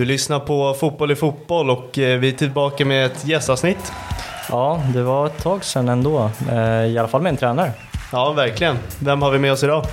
Du lyssnar på Fotboll i fotboll och eh, vi är tillbaka med ett gästavsnitt. Ja, det var ett tag sedan ändå. Eh, I alla fall med en tränare. Ja, verkligen. Vem har vi med oss idag?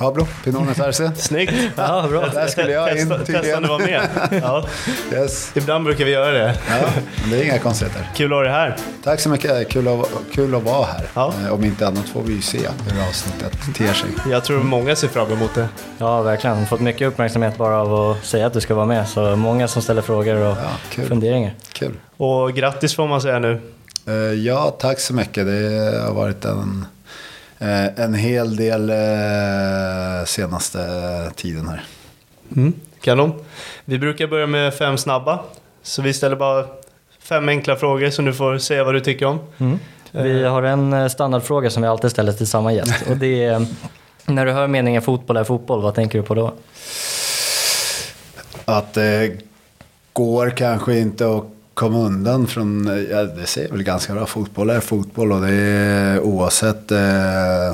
Pablo Pinones Arce. Snyggt! Ja, bra. Där skulle jag in Testa, testa om tydligen. du var med. Ja. Yes. Ibland brukar vi göra det. Ja, men det är inga konstigheter. Kul att ha dig här. Tack så mycket, kul att, kul att vara här. Ja. Eh, Om inte annat får vi ju se hur avsnittet ter sig. Jag tror många ser fram emot det. Ja, verkligen. Fått mycket uppmärksamhet bara av att säga att du ska vara med. Så många som ställer frågor och Ja, kul. funderingar. Kul. Och grattis får man säga nu. Eh, Ja, tack så mycket. Det har varit en, en hel del eh, senaste tiden här. Kanon. Vi brukar börja med fem snabba. Så vi ställer bara fem enkla frågor som du får säga vad du tycker om. Vi har en eh, standardfråga som vi alltid ställer till samma gäst. Och det är, när du hör meningen fotboll är fotboll, vad tänker du på då? Att det går kanske inte att komma undan från, ja, det säger väl ganska bra, fotboll är fotboll och det är oavsett eh,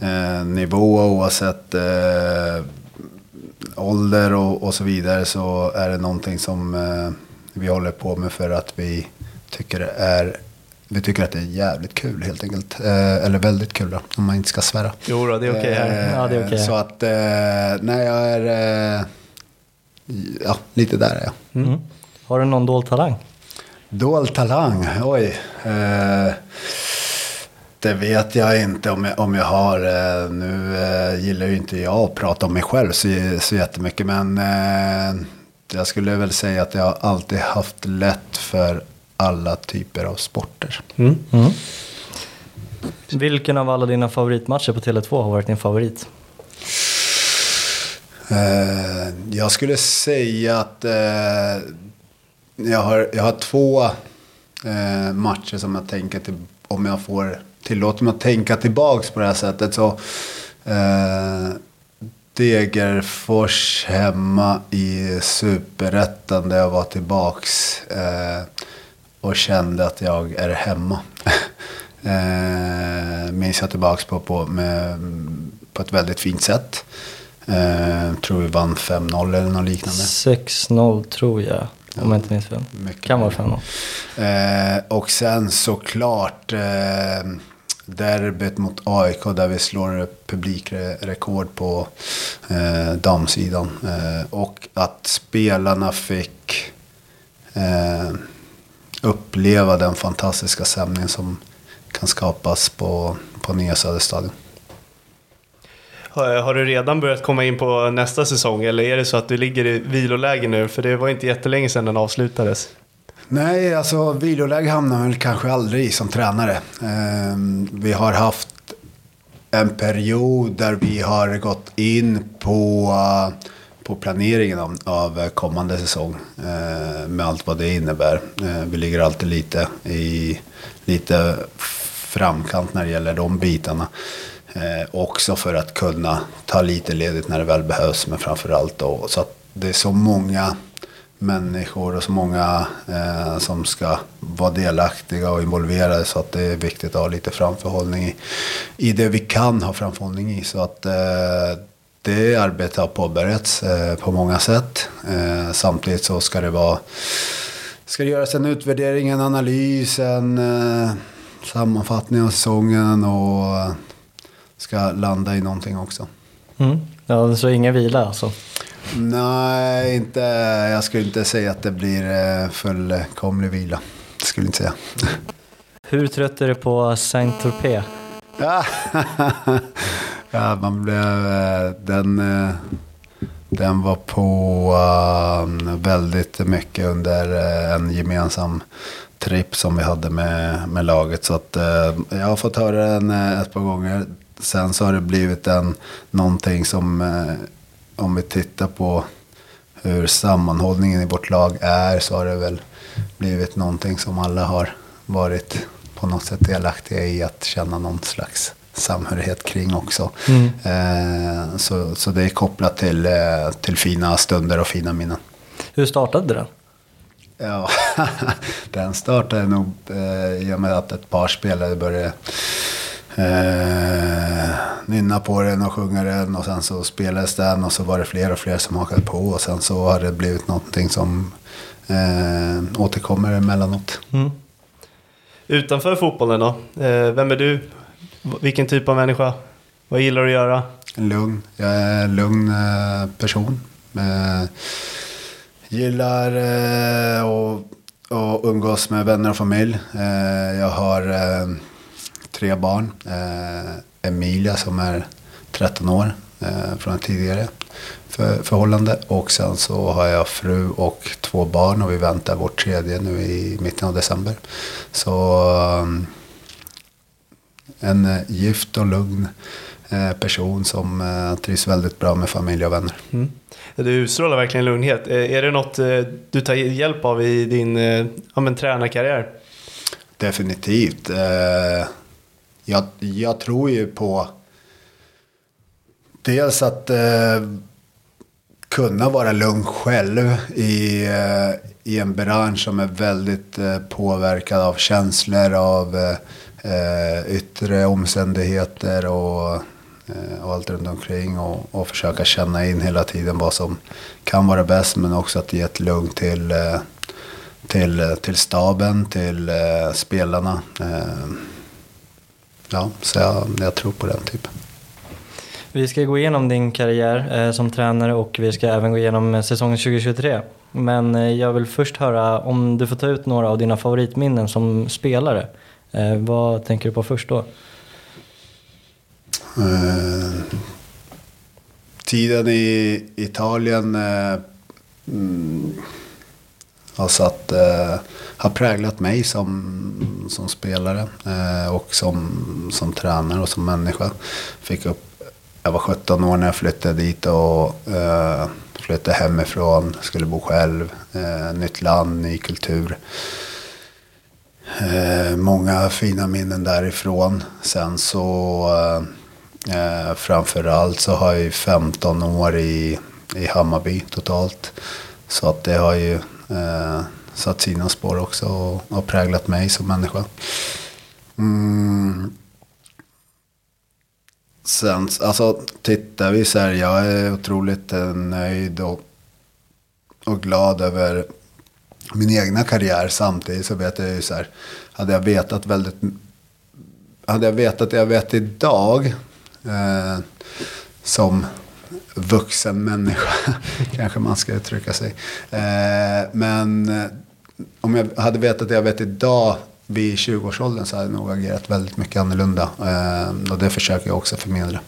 eh, nivå, oavsett eh, ålder och, och så vidare så är det någonting som eh, vi håller på med för att vi tycker det är vi tycker att det är jävligt kul helt enkelt. Eh, eller väldigt kul då, om man inte ska svära. Jo då, det är okej här. Eh, Ja, det är okej. Så att, eh, nej jag är, eh, ja lite där är jag. Mm. Har du någon dold talang? Dold talang, oj. Eh, det vet jag inte om jag, om jag har. Eh, nu eh, gillar ju inte jag att prata om mig själv så, så jättemycket. Men eh, jag skulle väl säga att jag har alltid haft lätt för alla typer av sporter. Mm. Vilken av alla dina favoritmatcher på Tele2 har varit din favorit? Eh, jag skulle säga att eh, jag, har, jag har två eh, matcher som jag tänker till, om jag får tillåta mig att tänka tillbaks på det här sättet så eh, Degerfors hemma i Superettan där jag var tillbaks eh, och kände att jag är hemma. eh, minns jag tillbaks på, på, med, på ett väldigt fint sätt. Eh, tror vi vann 5-0 eller något liknande. 6-0 tror jag, om jag inte minns fel. Mycket Kan vara möjligt. 5-0. Eh, och sen såklart eh, derbyt mot AIK där vi slår publikrekord på eh, damsidan. Eh, och att spelarna fick eh, uppleva den fantastiska stämning som kan skapas på, på Nya Söderstadion. Har, du redan börjat komma in på nästa säsong eller är det så att du ligger i viloläge nu? För det var inte jättelänge sedan den avslutades. Nej, alltså viloläge hamnar man väl kanske aldrig i som tränare. Ehm, vi har haft en period där vi har gått in på, på planeringen av, av kommande säsong. Eh, med allt vad det innebär. Eh, vi ligger alltid lite i lite framkant när det gäller de bitarna. Eh, också för att kunna ta lite ledigt när det väl behövs. Men framförallt då så att det är så många människor och så många eh, som ska vara delaktiga och involverade. Så att det är viktigt att ha lite framförhållning i, i det vi kan ha framförhållning i. Så att eh, det arbetet har påbörjats eh, på många sätt. Eh, samtidigt så ska det vara ska det göras en utvärdering, en analys, en eh, sammanfattning av säsongen och ska landa i någonting också. Mm. Ja, så ingen vila alltså? Nej, inte, jag skulle inte säga att det blir eh, fullkomlig vila. Skulle inte säga. Hur trött är du på Saint-Tropez? ja, man blev... Eh, den, eh, den var på väldigt mycket under en gemensam tripp som vi hade med, med laget. Så att, jag har fått höra den ett par gånger. Sen så har det blivit en, någonting som, eh, om vi tittar på hur sammanhållningen i vårt lag är, så har det väl blivit någonting som alla har varit på något sätt delaktiga i att känna någon slags samhörighet kring också. Mm. Eh, så, så det är kopplat till, eh, till fina stunder och fina minnen. Hur startade den? Ja, den startade nog eh, i och med att ett par spelare började eh, nynna på den och sjunga den och sen så spelades den och så var det fler och fler som hakade på och sen så har det blivit någonting som eh, återkommer emellanåt. Mm. Utanför fotbollen då? Eh, vem är du? Vilken typ av människa? Vad gillar du att göra? Lugn. Jag är en lugn eh, person. Eh, gillar eh, att, att umgås med vänner och familj. Eh, jag har tre barn. Eh, Emilia som är 13 år eh, från ett tidigare för, förhållande. Och sen så har jag fru och två barn och vi väntar vårt tredje nu i mitten av december. Så um, en eh, gift och lugn eh, person som eh, trivs väldigt bra med familj och vänner. Mm. Du utstrålar verkligen lugnhet. Är det något du tar hjälp av i din ja, men, tränarkarriär? Definitivt jag, jag tror ju på dels att eh, kunna vara lugn själv i, eh, i en bransch som är väldigt eh, påverkad av känslor, av eh, eh, yttre omständigheter och, eh, och allt runt omkring. Och, och försöka känna in hela tiden vad som kan vara bäst men också att ge ett lugn till, eh, till, eh, till staben, till eh, spelarna. Ja, så jag, jag tror på den typen. Vi ska gå igenom din karriär eh, som tränare och vi ska även gå igenom eh, säsongen 2023. Men eh, jag vill först höra om du får ta ut några av dina favoritminnen som spelare. Eh, vad tänker du på först då? Eh, tiden i Italien eh, Alltså att satt, eh, har präglat mig som, som spelare eh, och som, som tränare och som människa. Fick upp, jag var 17 år när jag flyttade dit och eh, flyttade hemifrån, skulle bo själv, eh, nytt land, ny kultur. Eh, många fina minnen därifrån. Sen så eh, eh framförallt så har jag ju 15 år i, i Hammarby totalt. Så att det har ju eh, satt sina spår också och har präglat mig som människa. Mm. Sen, alltså tittar vi så här, jag är otroligt eh, nöjd och, och glad över min egna karriär. Samtidigt så vet jag ju så här, hade jag vetat väldigt, hade jag vetat det jag vet idag, eh, som vuxen människa, kanske man ska uttrycka sig. Eh, men eh, om jag hade vetat det jag vet idag vid 20-årsåldern så hade jag nog agerat väldigt mycket annorlunda. Eh, och det försöker jag också förmedla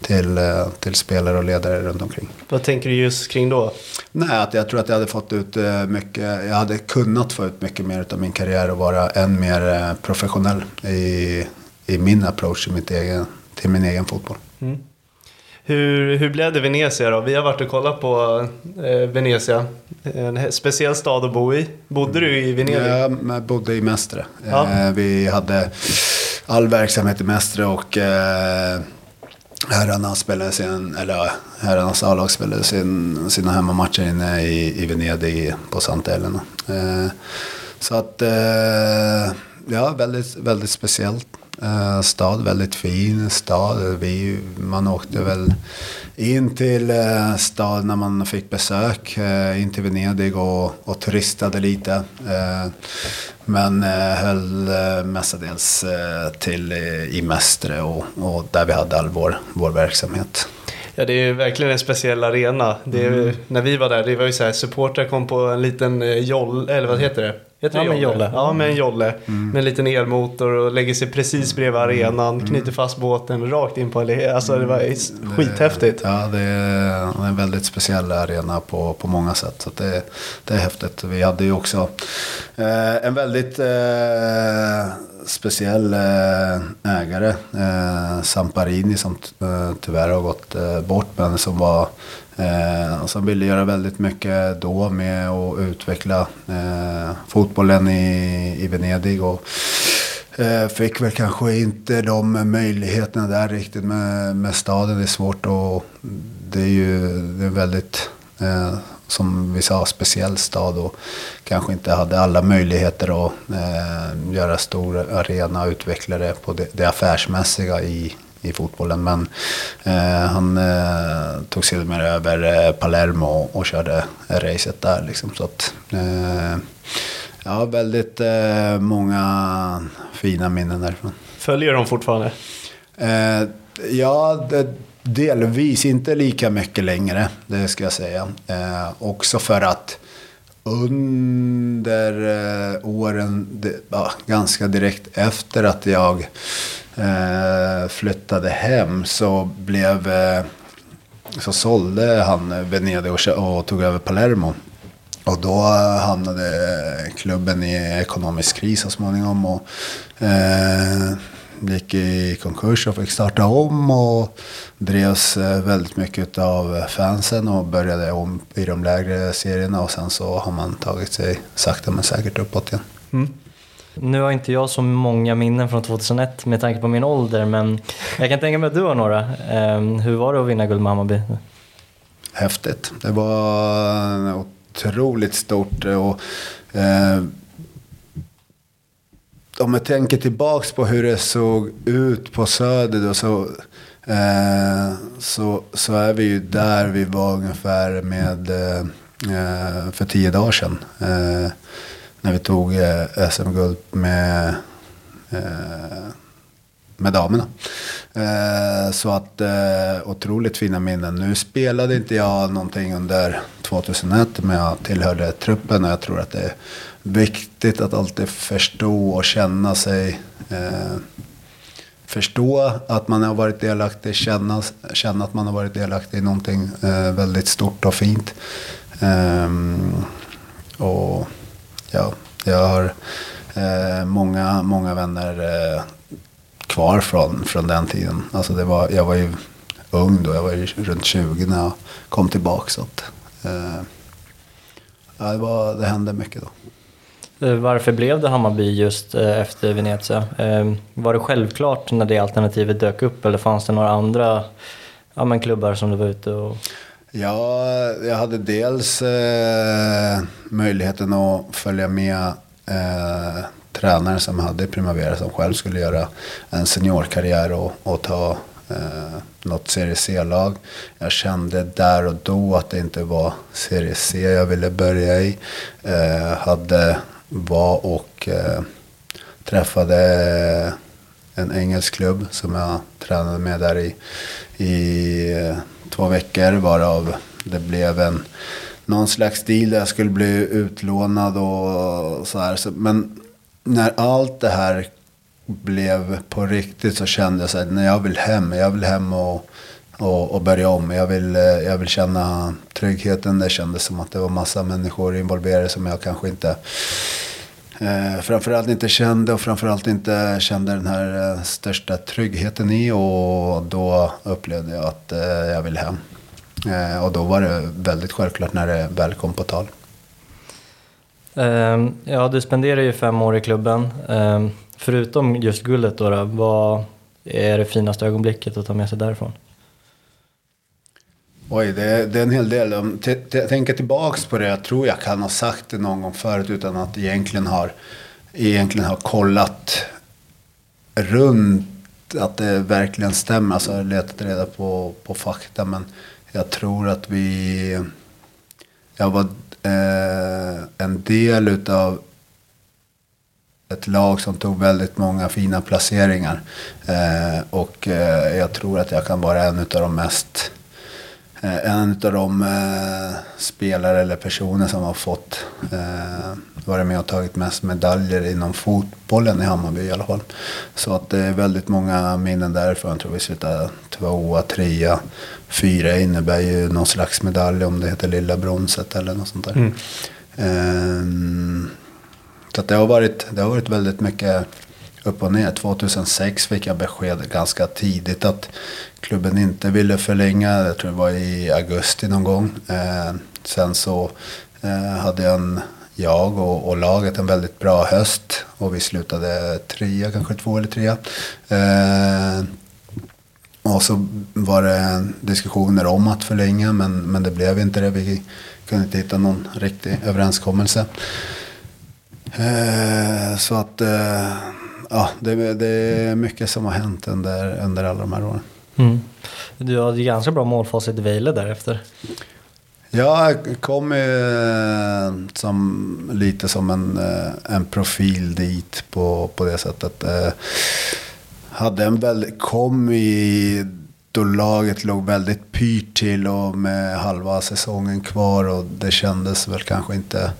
till, till spelare och ledare runt omkring. Vad tänker du just kring då? Nej, att jag tror att jag hade fått ut mycket, jag hade kunnat få ut mycket mer av min karriär och vara än mer professionell i, i min approach i mitt egen till min egen fotboll. Hur, hur blev det Venezia då? Vi har varit och kollat på eh, Venezia. En speciell stad att bo i. Bodde du i Venedig? Jag bodde i Mestre. Ja. Eh, vi hade all verksamhet i Mestre och eh, herrarna spelade sin, eller herrarnas A-lag spelade sin, sina hemmamatcher inne i, i Venedig på Santa Elena. Eh, så att, eh, ja, väldigt, väldigt speciellt. Eh, stad, väldigt fin stad. Vi, man åkte väl in till eh, stad när man fick besök. Eh, in till Venedig och, och turistade lite. Men höll mestadels till i, Mestre och, och där vi hade all vår, vår verksamhet. Ja, det är verkligen en speciell arena. Är, Mm. När vi var där, det var ju så här, supportrar kom på en liten jolle, eller vad heter det? Heter Ja, det med jolle. Ja, med en jolle. Mm. Med en liten elmotor och lägger sig precis bredvid arenan, knyter fast båten rakt in på allé. Alltså det var s- skithäftigt. Ja, det är en väldigt speciell arena på, på många sätt. Så det, det är häftigt. Vi hade ju också eh, en väldigt eh, speciell eh, ägare. Eh, Samparini som t- eh, tyvärr har gått eh, bort. Men som, var, eh, som ville göra väldigt mycket då med att utveckla eh, fotbollen i, i Venedig. Och, Eh, Fick väl kanske inte de möjligheterna där riktigt med, med staden. Det är svårt och det är ju det är väldigt, eh, som vi sa, speciell stad och kanske inte hade alla möjligheter att eh, göra stor arena och utveckla det på det, det affärsmässiga i, i fotbollen. Men eh, han eh, tog sedermera över eh, Palermo och, och körde racet där. Liksom, så att, eh, Ja, väldigt eh, många fina minnen därifrån. Följer de fortfarande? Eh, ja, det, delvis inte lika mycket längre, det ska jag säga. Också för att under åren, det, ja, ganska direkt efter att jag eh, flyttade hem så blev eh, så sålde han Venedig och, och tog över Palermo. Och då eh, hamnade klubben i ekonomisk kris så småningom. Och, eh, gick i konkurs och fick starta om. Och drevs eh, väldigt mycket av fansen och började om i de lägre serierna. Och sen så har man tagit sig sakta men säkert uppåt igen. Mm. Nu har inte jag så många minnen från 2001 med tanke på min ålder, men jag kan tänka mig att du har några. Ehm, hur var det att vinna guld med Hammarby? häftigt. Det var otroligt stort. Och, eh, om jag tänker tillbaks på hur det såg ut på Söder då, så, eh, så, så är vi ju där vi var ungefär med eh, eh, för tio dagar sedan. Eh, när vi tog eh, SM-guld med eh, med damerna. Eh, så att eh, otroligt fina minnen. Nu spelade inte jag någonting under 2001 men jag tillhörde truppen och jag tror att det är viktigt att alltid förstå och känna sig eh, Förstå att man har varit delaktig, känna, känna att man har varit delaktig i någonting eh, väldigt stort och fint. Ehm, och ja, jag har eh, många, många vänner eh, kvar från, från den tiden. Alltså det var, jag var ju ung då, jag var ju runt 20 när jag kom tillbaka. Så att, eh, ja, det, var, det hände mycket då. Eh, varför blev det Hammarby just eh, efter Venezia? Eh, var det självklart när det alternativet dök upp eller fanns det några andra ja, men klubbar som du var ute och... Ja, jag hade dels eh, möjligheten att följa med eh, tränare som hade Primavera som själv skulle göra en seniorkarriär och, och ta eh, något Serie C-lag. Jag kände där och då att det inte var Serie C jag ville börja i. Eh, hade var och eh, träffade en engelsk klubb som jag tränade med där i, i eh, två veckor. Varav det blev en, någon slags deal där jag skulle bli utlånad och så här. Så, men när allt det här blev på riktigt så kände jag så här, när jag vill hem, jag vill hem och, och, och börja om. Jag vill, eh, jag vill känna tryggheten. Det kändes som att det var massa människor involverade som jag kanske inte eh, framförallt inte kände och framförallt inte kände den här eh, största tryggheten i. Och då upplevde jag att eh, jag ville hem. Eh, och då var det väldigt självklart när det väl kom på tal. Ehm, ja, du spenderar ju fem år i klubben. Ehm, förutom just guldet då, då, vad är det finaste ögonblicket att ta med sig därifrån? Oj, det, det är en hel del. Om jag tänker tillbaks på det, jag tror jag kan ha sagt det någon gång förut utan att egentligen har, egentligen har kollat runt att det verkligen stämmer. Alltså letat reda på, på fakta. Men jag tror att vi... Jag var eh, en del utav ett lag som tog väldigt många fina placeringar. Eh, och eh, jag tror att jag kan vara en utav de mest Eh, en av de eh, spelare eller personer som har fått eh, varit med och tagit mest medaljer inom fotbollen i Hammarby i alla fall. Så att det är väldigt många minnen därifrån. Jag tror vi slutade tvåa, trea, fyra innebär ju någon slags medalj om det heter lilla bronset eller något sånt där. Mm. Ehm, så att det har varit, det har varit väldigt mycket upp och ner. 2006 fick jag besked ganska tidigt att klubben inte ville förlänga. Jag tror det var i augusti någon gång. Eh, sen så eh, hade jag, en, jag och, och, laget en väldigt bra höst. Och vi slutade trea, kanske två eller trea. Eh, och så var det diskussioner om att förlänga men, men det blev inte det. Vi kunde inte hitta någon riktig överenskommelse. Eh, så att eh, ja, det, det, är mycket som har hänt under, under alla de här åren. Mm. Du hade ganska bra målfacit i Vejle därefter. Ja, jag kom ju som, lite som en, eh, en profil dit på, på det sättet. Eh, hade en väldigt, kom i då laget låg väldigt pyrt till och med halva säsongen kvar och det kändes väl kanske inte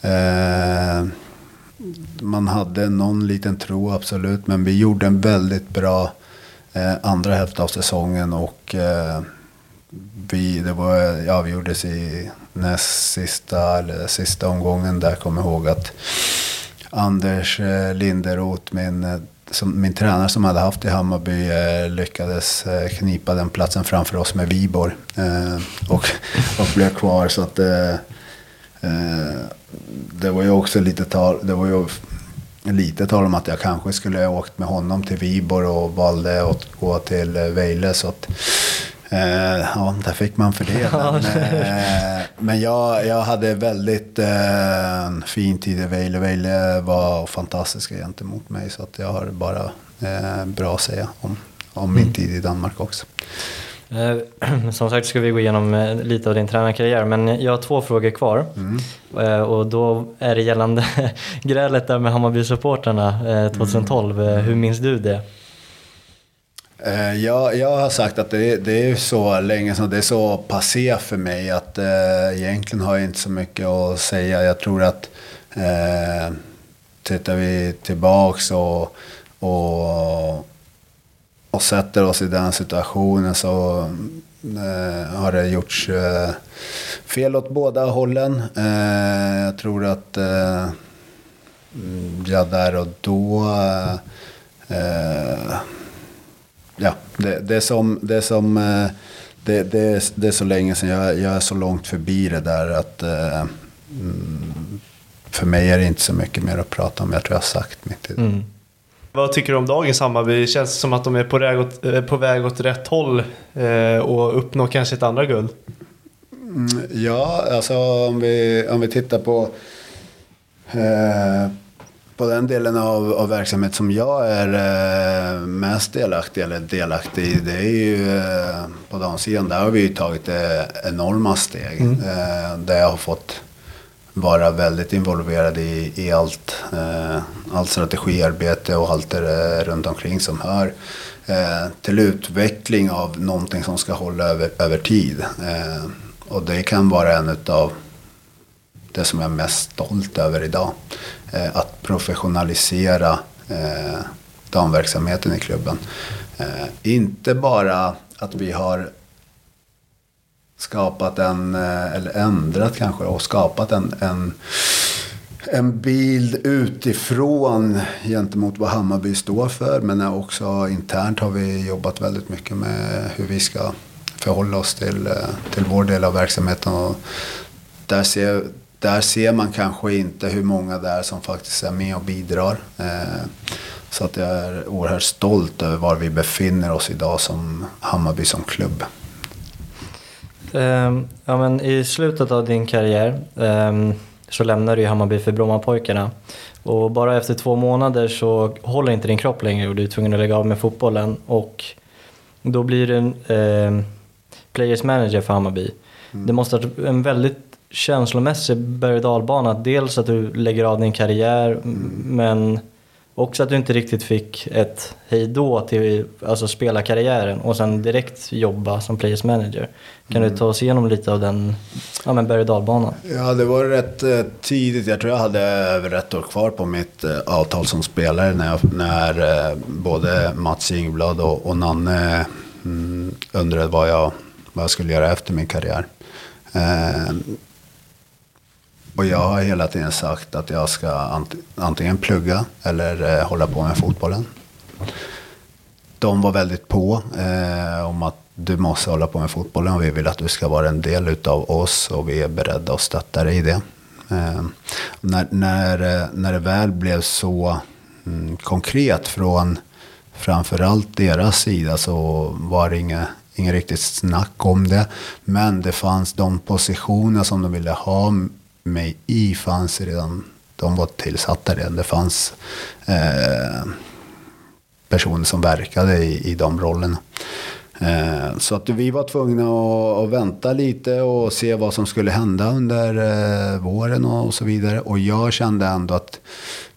eh, man hade någon liten tro absolut, men vi gjorde en väldigt bra eh, andra hälft av säsongen och eh, vi, det var, ja, vi gjordes i näst sista, eller sista omgången där, kommer jag ihåg att Anders eh, Linderoth, min, eh, som, min tränare som hade haft i Hammarby, eh, lyckades eh, knipa den platsen framför oss med Viborg eh, och, och blev kvar. Så att eh, eh det var ju också lite tal, det var ju lite tal om att jag kanske skulle ha åkt med honom till Viborg och valde att gå till eh, Vejle. Så att, eh, ja, där fick man för det. Men, eh, men jag, jag hade väldigt eh, fin tid i Vejle. Vejle var fantastiska gentemot mig. Så att jag har bara eh, bra att säga om, om min mm. tid i Danmark också. Eh, som sagt ska vi gå igenom eh, lite av din tränarkarriär men jag har två frågor kvar. Mm. Eh, och då är det gällande grälet där med Hammarby-supportrarna 2012. Mm. Hur minns du det? Jag, jag har sagt att det, det är så länge som det är så passé för mig att eh, egentligen har jag inte så mycket att säga. Jag tror att eh, tittar vi tillbaks och, och och sätter oss i den situationen så eh, har det gjorts eh, fel åt båda hållen. Eh, jag tror att eh, där och då eh, ja, det, det som, det som eh, det, det, det är så länge sedan. Jag, jag är så långt förbi det där att eh, mm, för mig är det inte så mycket mer att prata om. Jag tror jag har sagt mitt. Mm. Vad tycker du om dagens Hammarby? Känns det som att de är på väg åt, eh, på väg åt rätt håll eh, och uppnår kanske ett andra guld? Mm, ja, alltså om vi, om vi tittar på, eh, på den delen av, av verksamhet som jag är eh, mest delaktig, eller delaktig i, det är ju eh, på damsidan. Där har vi ju tagit eh, enorma steg. Mm. där jag har fått vara väldigt involverad i, i allt, eh, allt strategiarbete och allt det runt omkring som hör eh, till utveckling av någonting som ska hålla över, över tid. Eh, och det kan vara en av det som jag är mest stolt över idag. Eh, att professionalisera eh, damverksamheten i klubben. Eh, inte bara att vi har skapat en, eh, eller ändrat kanske, och skapat en, en, en bild utifrån gentemot vad Hammarby står för. Men också internt har vi jobbat väldigt mycket med hur vi ska förhålla oss till, eh, till vår del av verksamheten. Och där, ser, där ser man kanske inte hur många det är som faktiskt är med och bidrar. Eh, så att jag är oerhört stolt över var vi befinner oss idag som Hammarby som klubb. Um, ja, men I slutet av din karriär um, så lämnade du Hammarby för Brommapojkarna. Och bara efter två månader så håller inte din kropp längre och du är tvungen att lägga av med fotbollen. Och då blir du en eh, players manager för Hammarby. Mm. Det måste ha varit en väldigt känslomässig berg och dalbana. Dels att du lägger av din karriär mm. men också att du inte riktigt fick ett hejdå till alltså spelarkarriären och sen direkt jobba som players manager. Kan mm. du ta oss igenom lite av den ja, men berg och dalbanan? Ja, det var rätt eh, tidigt. Jag tror jag hade över ett år kvar på mitt eh, avtal som spelare när, jag, när eh, både Mats Ingblad och, och Nanne mm, undrade vad jag, vad jag skulle göra efter min karriär. Och jag har hela tiden sagt att jag ska antingen plugga eller eh, hålla på med fotbollen. De var väldigt på eh, om att du måste hålla på med fotbollen och vi vill att du ska vara en del av oss och vi är beredda att stötta dig i det. Eh, när, när, eh, när det väl blev så mm, konkret från framförallt deras sida så var det inget, inget riktigt snack om det. Men det fanns de positioner som de ville ha mig i fanns redan, de var tillsatta redan. Det fanns eh, personer som verkade i, i de rollerna. Eh, så att vi var tvungna att, att, vänta lite och se vad som skulle hända under eh, våren och, och, så vidare. Och jag kände ändå att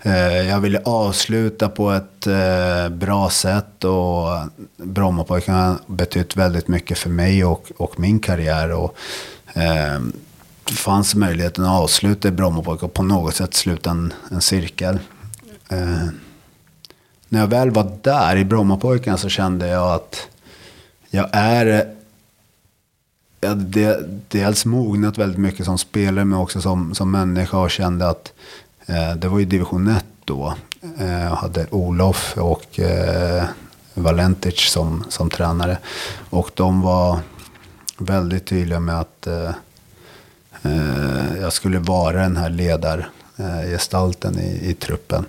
eh, jag ville avsluta på ett eh, bra sätt. Och Brommapojkarna har betytt väldigt mycket för mig och, och min karriär. Och, eh, fanns möjligheten att avsluta i Brommapojk och på något sätt sluta en, en cirkel. Eh, när jag väl var där i Brommapojkarna så kände jag att jag är jag de, dels mognat väldigt mycket som spelare men också som, som människa och kände att eh, det var ju division 1 då. Eh, jag hade Olof och eh, Valentic som, som tränare. Och de var väldigt tydliga med att Eh, Eh, jag skulle vara den här ledargestalten i, i truppen.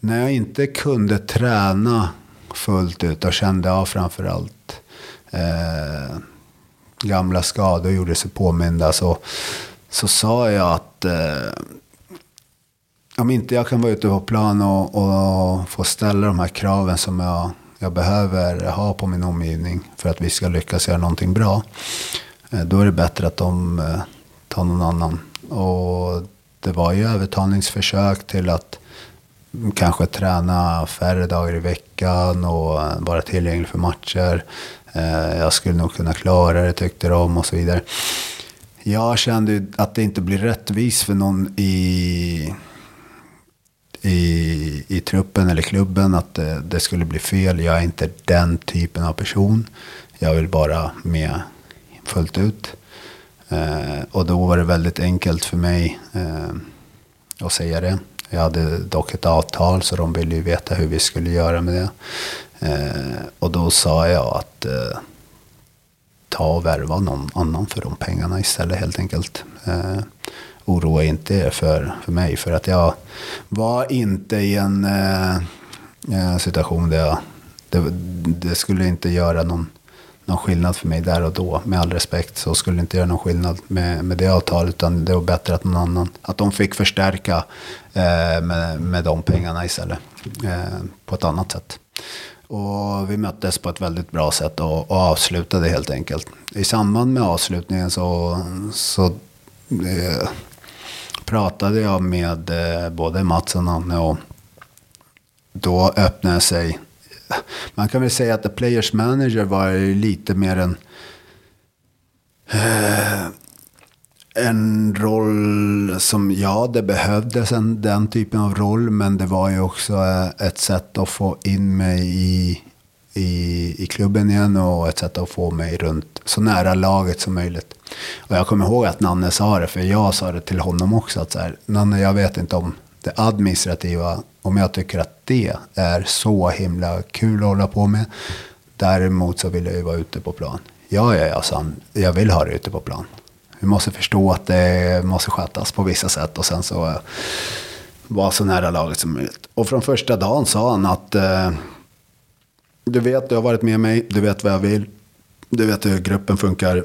När jag inte kunde träna fullt ut och kände av framförallt eh, gamla skador gjorde sig påminda så, så sa jag att eh, om inte jag kan vara ute på plan och, och, få ställa de här kraven som jag, jag behöver ha på min omgivning för att vi ska lyckas göra någonting bra. Eh, då är det bättre att de eh, ta någon annan. Och det var ju övertalningsförsök till att kanske träna färre dagar i veckan och vara tillgänglig för matcher. Eh, jag skulle nog kunna klara det tyckte de och så vidare. Jag kände att det inte blir rättvist för någon i, i, i truppen eller klubben att det, det skulle bli fel. Jag är inte den typen av person. Jag vill bara med fullt ut. Eh, och då var det väldigt enkelt för mig eh, att säga det. Jag hade dock ett avtal så de ville ju veta hur vi skulle göra med det. Eh, och då sa jag att eh, ta och värva någon annan för de pengarna istället helt enkelt. Eh, oroa inte er för, för mig för att jag var inte i en eh, eh situation där jag, det, det skulle inte göra någon någon skillnad för mig där och då. Med all respekt så skulle det inte göra någon skillnad med, med det avtalet. Utan det var bättre att någon annan, att de fick förstärka eh, med, med de pengarna istället. Eh, på ett annat sätt. Och vi möttes på ett väldigt bra sätt och, och avslutade helt enkelt. I samband med avslutningen så, så eh, pratade jag med eh, både Mats och Nanne och då öppnade sig man kan väl säga att The Players Manager var lite mer en eh, en roll som, ja det behövdes en, den typen av roll, men det var ju också eh, ett sätt att få in mig i, i, i klubben igen och ett sätt att få mig runt så nära laget som möjligt. Och jag kommer ihåg att Nanne sa det, för jag sa det till honom också. Att så här, Nanne, jag vet inte om det administrativa, om jag tycker att det är så himla kul att hålla på med. Däremot så vill jag ju vara ute på plan. Ja, ja, ja, sa han. Jag vill ha det ute på plan. Vi måste förstå att det måste skötas på vissa sätt och sen så eh, vara så nära laget som möjligt. Och från första dagen sa han att eh, du vet, du har varit med mig, du vet vad jag vill. Du vet hur gruppen funkar.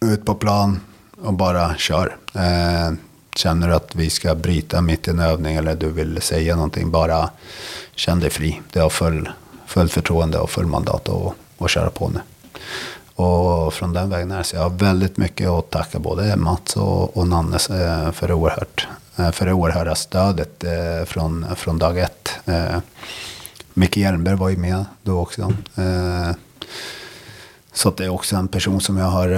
Ut på plan och bara kör. Eh, känner du att vi ska bryta mitt i en övning eller du vill säga någonting, bara känn dig fri. Du har full, full förtroende och full mandat att, att köra på nu. Och från den vägen är så jag har väldigt mycket att tacka både Mats och, och Nanne eh, för det, oerhört, eh, för det oerhörda stödet eh, från, från dag ett. Micke Hjelmberg var ju med då också. Så det är också en person som jag har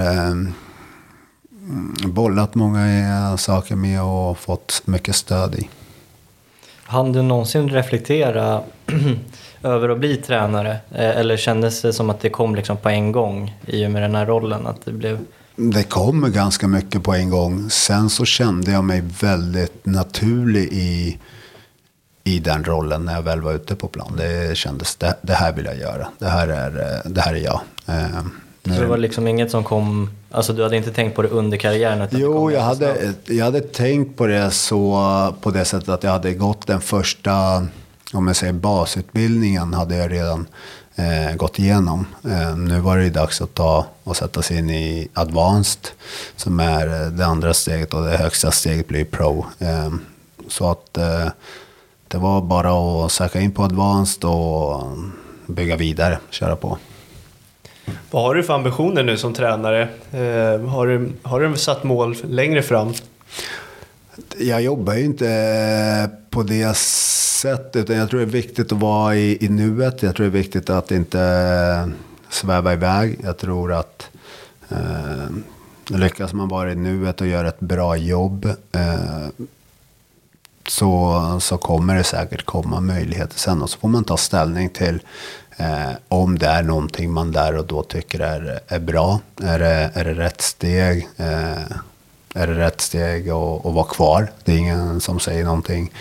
bollat många saker med och fått mycket stöd i. Han du någonsin reflektera över att bli tränare? Eh, eller kändes det som att det kom liksom på en gång i och med den här rollen? Att det, blev... det kom ganska mycket på en gång. Sen så kände jag mig väldigt naturlig i, i den rollen när jag väl var ute på plan. Det kändes, det, det här vill jag göra. Det här är, det här är jag. Eh, så det var liksom inget som kom, alltså du hade inte tänkt på det under karriären? Jo, jag hade, jag hade tänkt på det så, på det sättet att jag hade gått den första, om jag säger basutbildningen, hade jag redan eh, gått igenom. Eh, nu var det dags att ta och sätta sig in i advanced, som är det andra steget och det högsta steget blir pro. Eh, så att eh, det var bara att söka in på advanced och bygga vidare, köra på. Vad har du för ambitioner nu som tränare? Eh, har, du, har du satt mål längre fram? Jag jobbar ju inte eh, på det sättet. Utan jag tror det är viktigt att vara i, i nuet. Jag tror det är viktigt att inte eh, sväva iväg. Jag tror att eh, lyckas man vara i nuet och göra ett bra jobb eh, så, så kommer det säkert komma möjligheter sen. Och så får man ta ställning till Eh, om det är någonting man där och då tycker är, är bra. Är det, är det rätt steg? Eh, är det rätt steg att, att vara kvar? Det är ingen som säger någonting.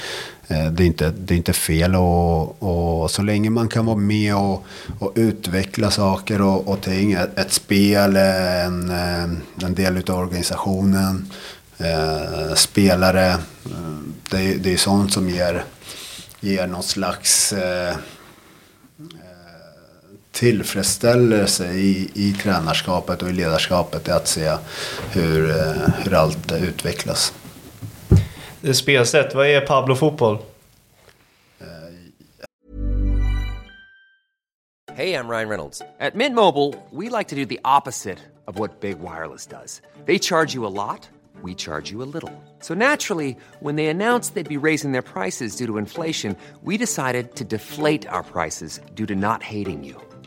Eh, det är inte, det är inte fel och, och så länge man kan vara med och, och utveckla saker och, och ting. Ett, ett spel, en, eh, en del av organisationen, eh, spelare. Eh, det, det är sånt som ger, ger någon slags eh, tillfredsställelse i, i tränarskapet och i ledarskapet är att se hur, eh, hur allt utvecklas. Det spelsätt, vad är Pablo-fotboll? Hej, I'm Ryan Reynolds. At Mint Mobile, we like to do the opposite of what Big Wireless does. They charge you a lot, we charge you a little. So naturally, when they announced they'd be raising their prices due to inflation, we decided to deflate our prices due to not hating you.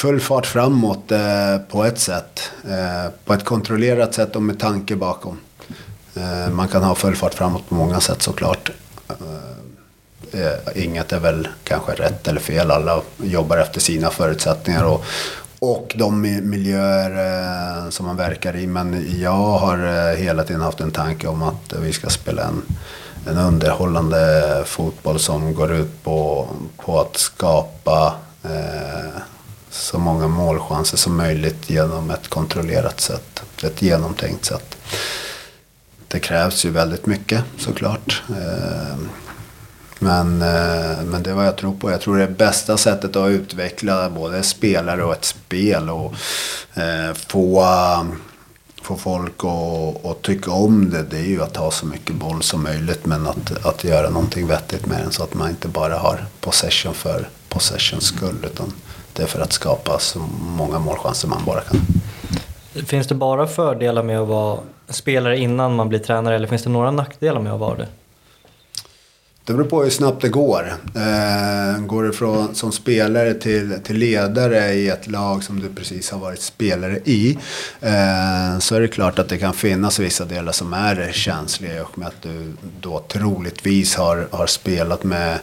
Full fart framåt eh, på ett sätt. Eh, på ett kontrollerat sätt och med tanke bakom. Eh, man kan ha full fart framåt på många sätt såklart. Eh, eh inget är väl kanske rätt eller fel. Alla jobbar efter sina förutsättningar och, och de miljöer eh, som man verkar i. Men jag har eh, hela tiden haft en tanke om att vi ska spela en, en underhållande fotboll som går ut på, på att skapa eh, så många målchanser som möjligt genom ett kontrollerat sätt. Ett genomtänkt sätt. Det krävs ju väldigt mycket såklart. Ehm, men, eh, men det är vad jag tror på. Jag tror det är bästa sättet att utveckla både spelare och ett spel och eh, få, få folk att, att tycka om det. Det är ju att ha så mycket boll som möjligt men att, att göra någonting vettigt med den så att man inte bara har possession för possessions skull utan det är för att skapa så många målchanser man bara kan. Finns det bara fördelar med att vara spelare innan man blir tränare eller finns det några nackdelar med att vara det? Det beror på hur snabbt det går. Eh, går du från, som spelare till, till ledare i ett lag som du precis har varit spelare i. Eh, så är det klart att det kan finnas vissa delar som är känsliga. Och med att du då troligtvis har, har spelat med,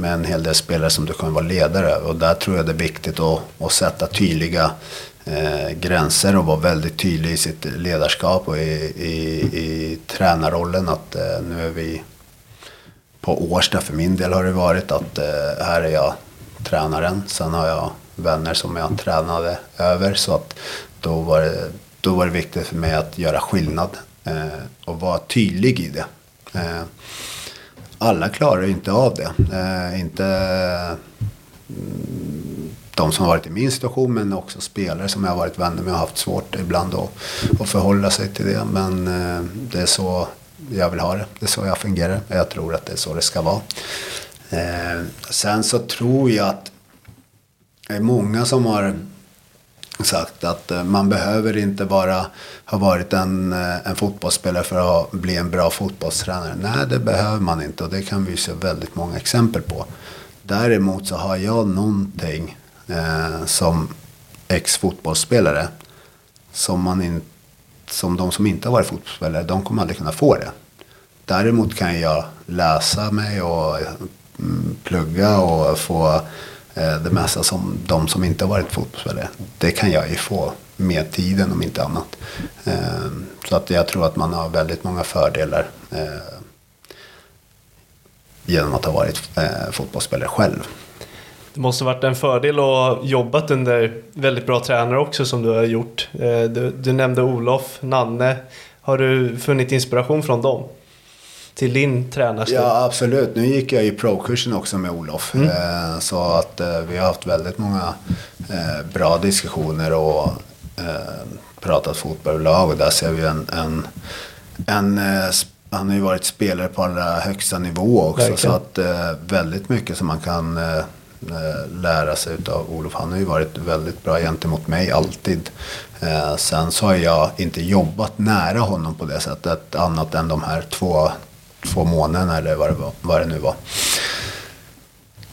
med en hel del spelare som du kommer vara ledare. Och där tror jag det är viktigt att, att sätta tydliga eh, gränser och vara väldigt tydlig i sitt ledarskap och i, i, i tränarrollen. Att eh, nu är vi på Årsta för min del har det varit att eh, här är jag tränaren. Sen har jag vänner som jag tränade över. Så att då var det, då var det viktigt för mig att göra skillnad eh, och vara tydlig i det. Eh, alla klarar ju inte av det. Eh, inte mm, de som har varit i min situation men också spelare som jag har varit vänner med och haft svårt ibland att, att förhålla sig till det. Men eh, det är så jag vill ha det. Det är så jag fungerar. Jag tror att det är så det ska vara. Eh, sen så tror jag att det är många som har sagt att eh, man behöver inte bara ha varit en, eh, en fotbollsspelare för att bli en bra fotbollstränare. Nej, det behöver man inte och det kan vi se väldigt många exempel på. Däremot så har jag någonting eh, som ex-fotbollsspelare som man in, som de som inte har varit fotbollsspelare, de kommer aldrig kunna få det. Däremot kan jag läsa mig och mm, plugga och få Eh, det mesta som de som inte har varit fotbollsspelare. Det kan jag ju få med tiden om inte annat. Eh, så att jag tror att man har väldigt många fördelar eh, genom att ha varit fotbollsspelare själv. Det måste varit en fördel att ha jobbat under väldigt bra tränare också som du har gjort. Du, du nämnde Olof, Nanne. Har du funnit inspiration från dem? Till din tränarstil? Ja, absolut. Nu gick jag i pro-kursen också med Olof. Mm. Eh, så att eh, vi har haft väldigt många eh, bra diskussioner och pratat fotboll överlag. Och där ser vi en, en, en han har ju varit spelare på allra högsta nivå också. Verkligen. Så att väldigt mycket som man kan lära sig av Olof. Han har ju varit väldigt bra gentemot mig alltid. sen så har jag inte jobbat nära honom på det sättet annat än de här två två månaderna eller vad det, var, vad det nu var.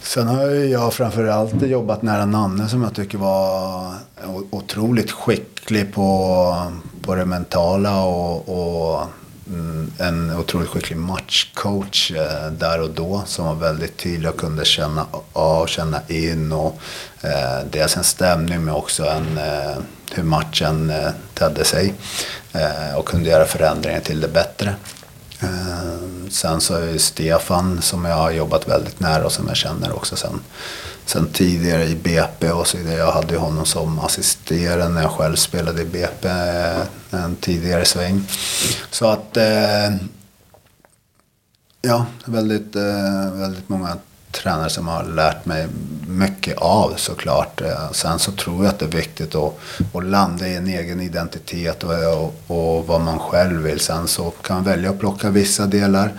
Sen har jag framförallt jobbat nära Nanne som jag tycker var otroligt skicklig på, på det mentala och, och mm, en otroligt skicklig matchcoach eh, där och då som var väldigt tydlig och kunde känna av, känna in och eh, dels en stämning men också en, eh, hur matchen eh, tedde sig eh, och kunde göra förändringar till det bättre. Eh, sen så är det Stefan som jag har jobbat väldigt nära och som jag känner också sen, sen tidigare i BP och så vidare. Jag hade ju honom som assisterande när jag själv spelade i BP eh, en tidigare sväng. Så att eh, ja, väldigt, väldigt många tränare som har lärt mig mycket av såklart. Eh, sen så tror jag att det är viktigt att, att landa i en egen identitet och, och, och vad man själv vill. Sen så kan man välja att plocka vissa delar.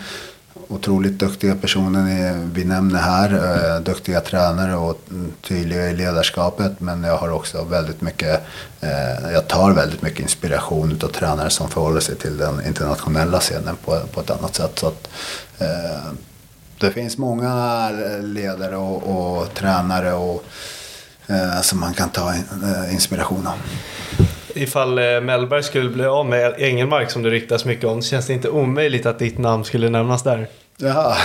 Otroligt duktiga personer vi nämner här. Eh, duktiga tränare och tydliga i ledarskapet. Men jag har också väldigt mycket, eh, jag tar väldigt mycket inspiration av tränare som förhåller sig till den internationella scenen på, på ett annat sätt. Så att, det finns många ledare och, och tränare och, eh, som man kan ta eh, inspiration av. Ifall eh, Mellberg skulle bli av med Engelmark som det ryktas mycket om, känns det inte omöjligt att ditt namn skulle nämnas där? Jaha,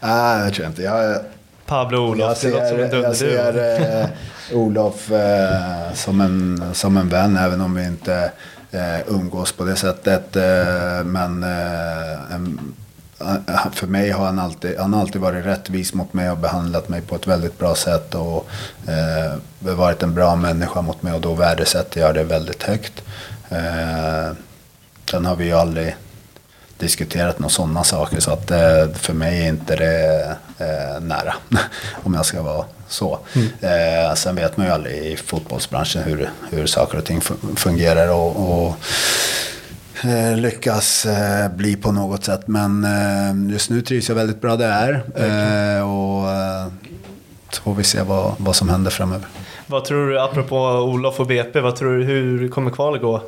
nej det tror jag inte. Jag, Pablo Olof, jag ser, det låter som en Jag ser eh, Olof eh, som, en, som en vän, även om vi inte eh, umgås på det sättet. Eh, men en, för mig har han alltid, han alltid varit rättvis mot mig och behandlat mig på ett väldigt bra sätt. Och eh, varit en bra människa mot mig och då värdesätter jag det väldigt högt. Eh, sen har vi ju aldrig diskuterat några sådana saker. Så att eh, för mig är inte det eh, nära. om jag ska vara så. Eh, sen vet man ju aldrig i fotbollsbranschen hur, hur saker och ting fu- fungerar. och, och eh, lyckas eh, bli på något sätt. Men eh, just nu trivs jag väldigt bra där. Eh, och eh, så får vi se vad, vad som händer framöver. Vad tror du, apropå Olof och BP, vad tror du, hur kommer kvalet gå?